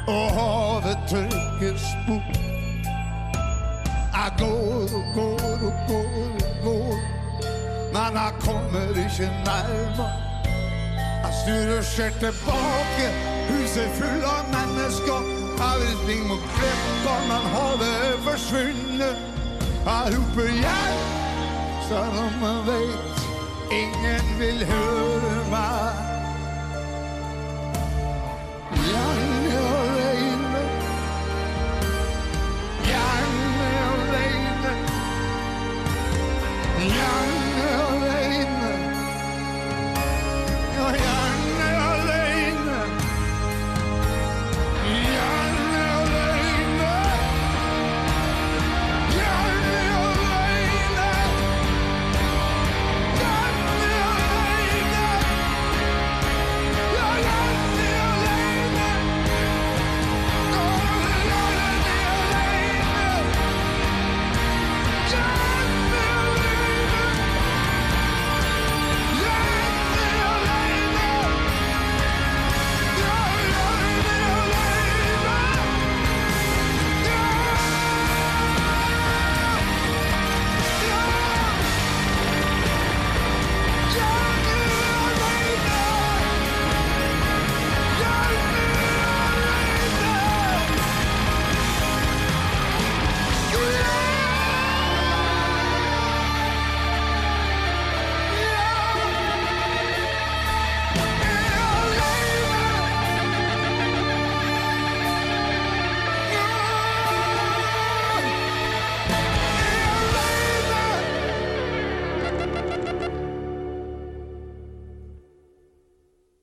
Og havet tørkes bort. Jeg går og går og går og går. Men jeg kommer ikke nærmere. Jeg snur og ser tilbake, huset fullt full av mennesker. Jeg må klippa, men havet er forsvunnet. Jeg roper hjelp, selv om jeg vet ingen vil høre meg.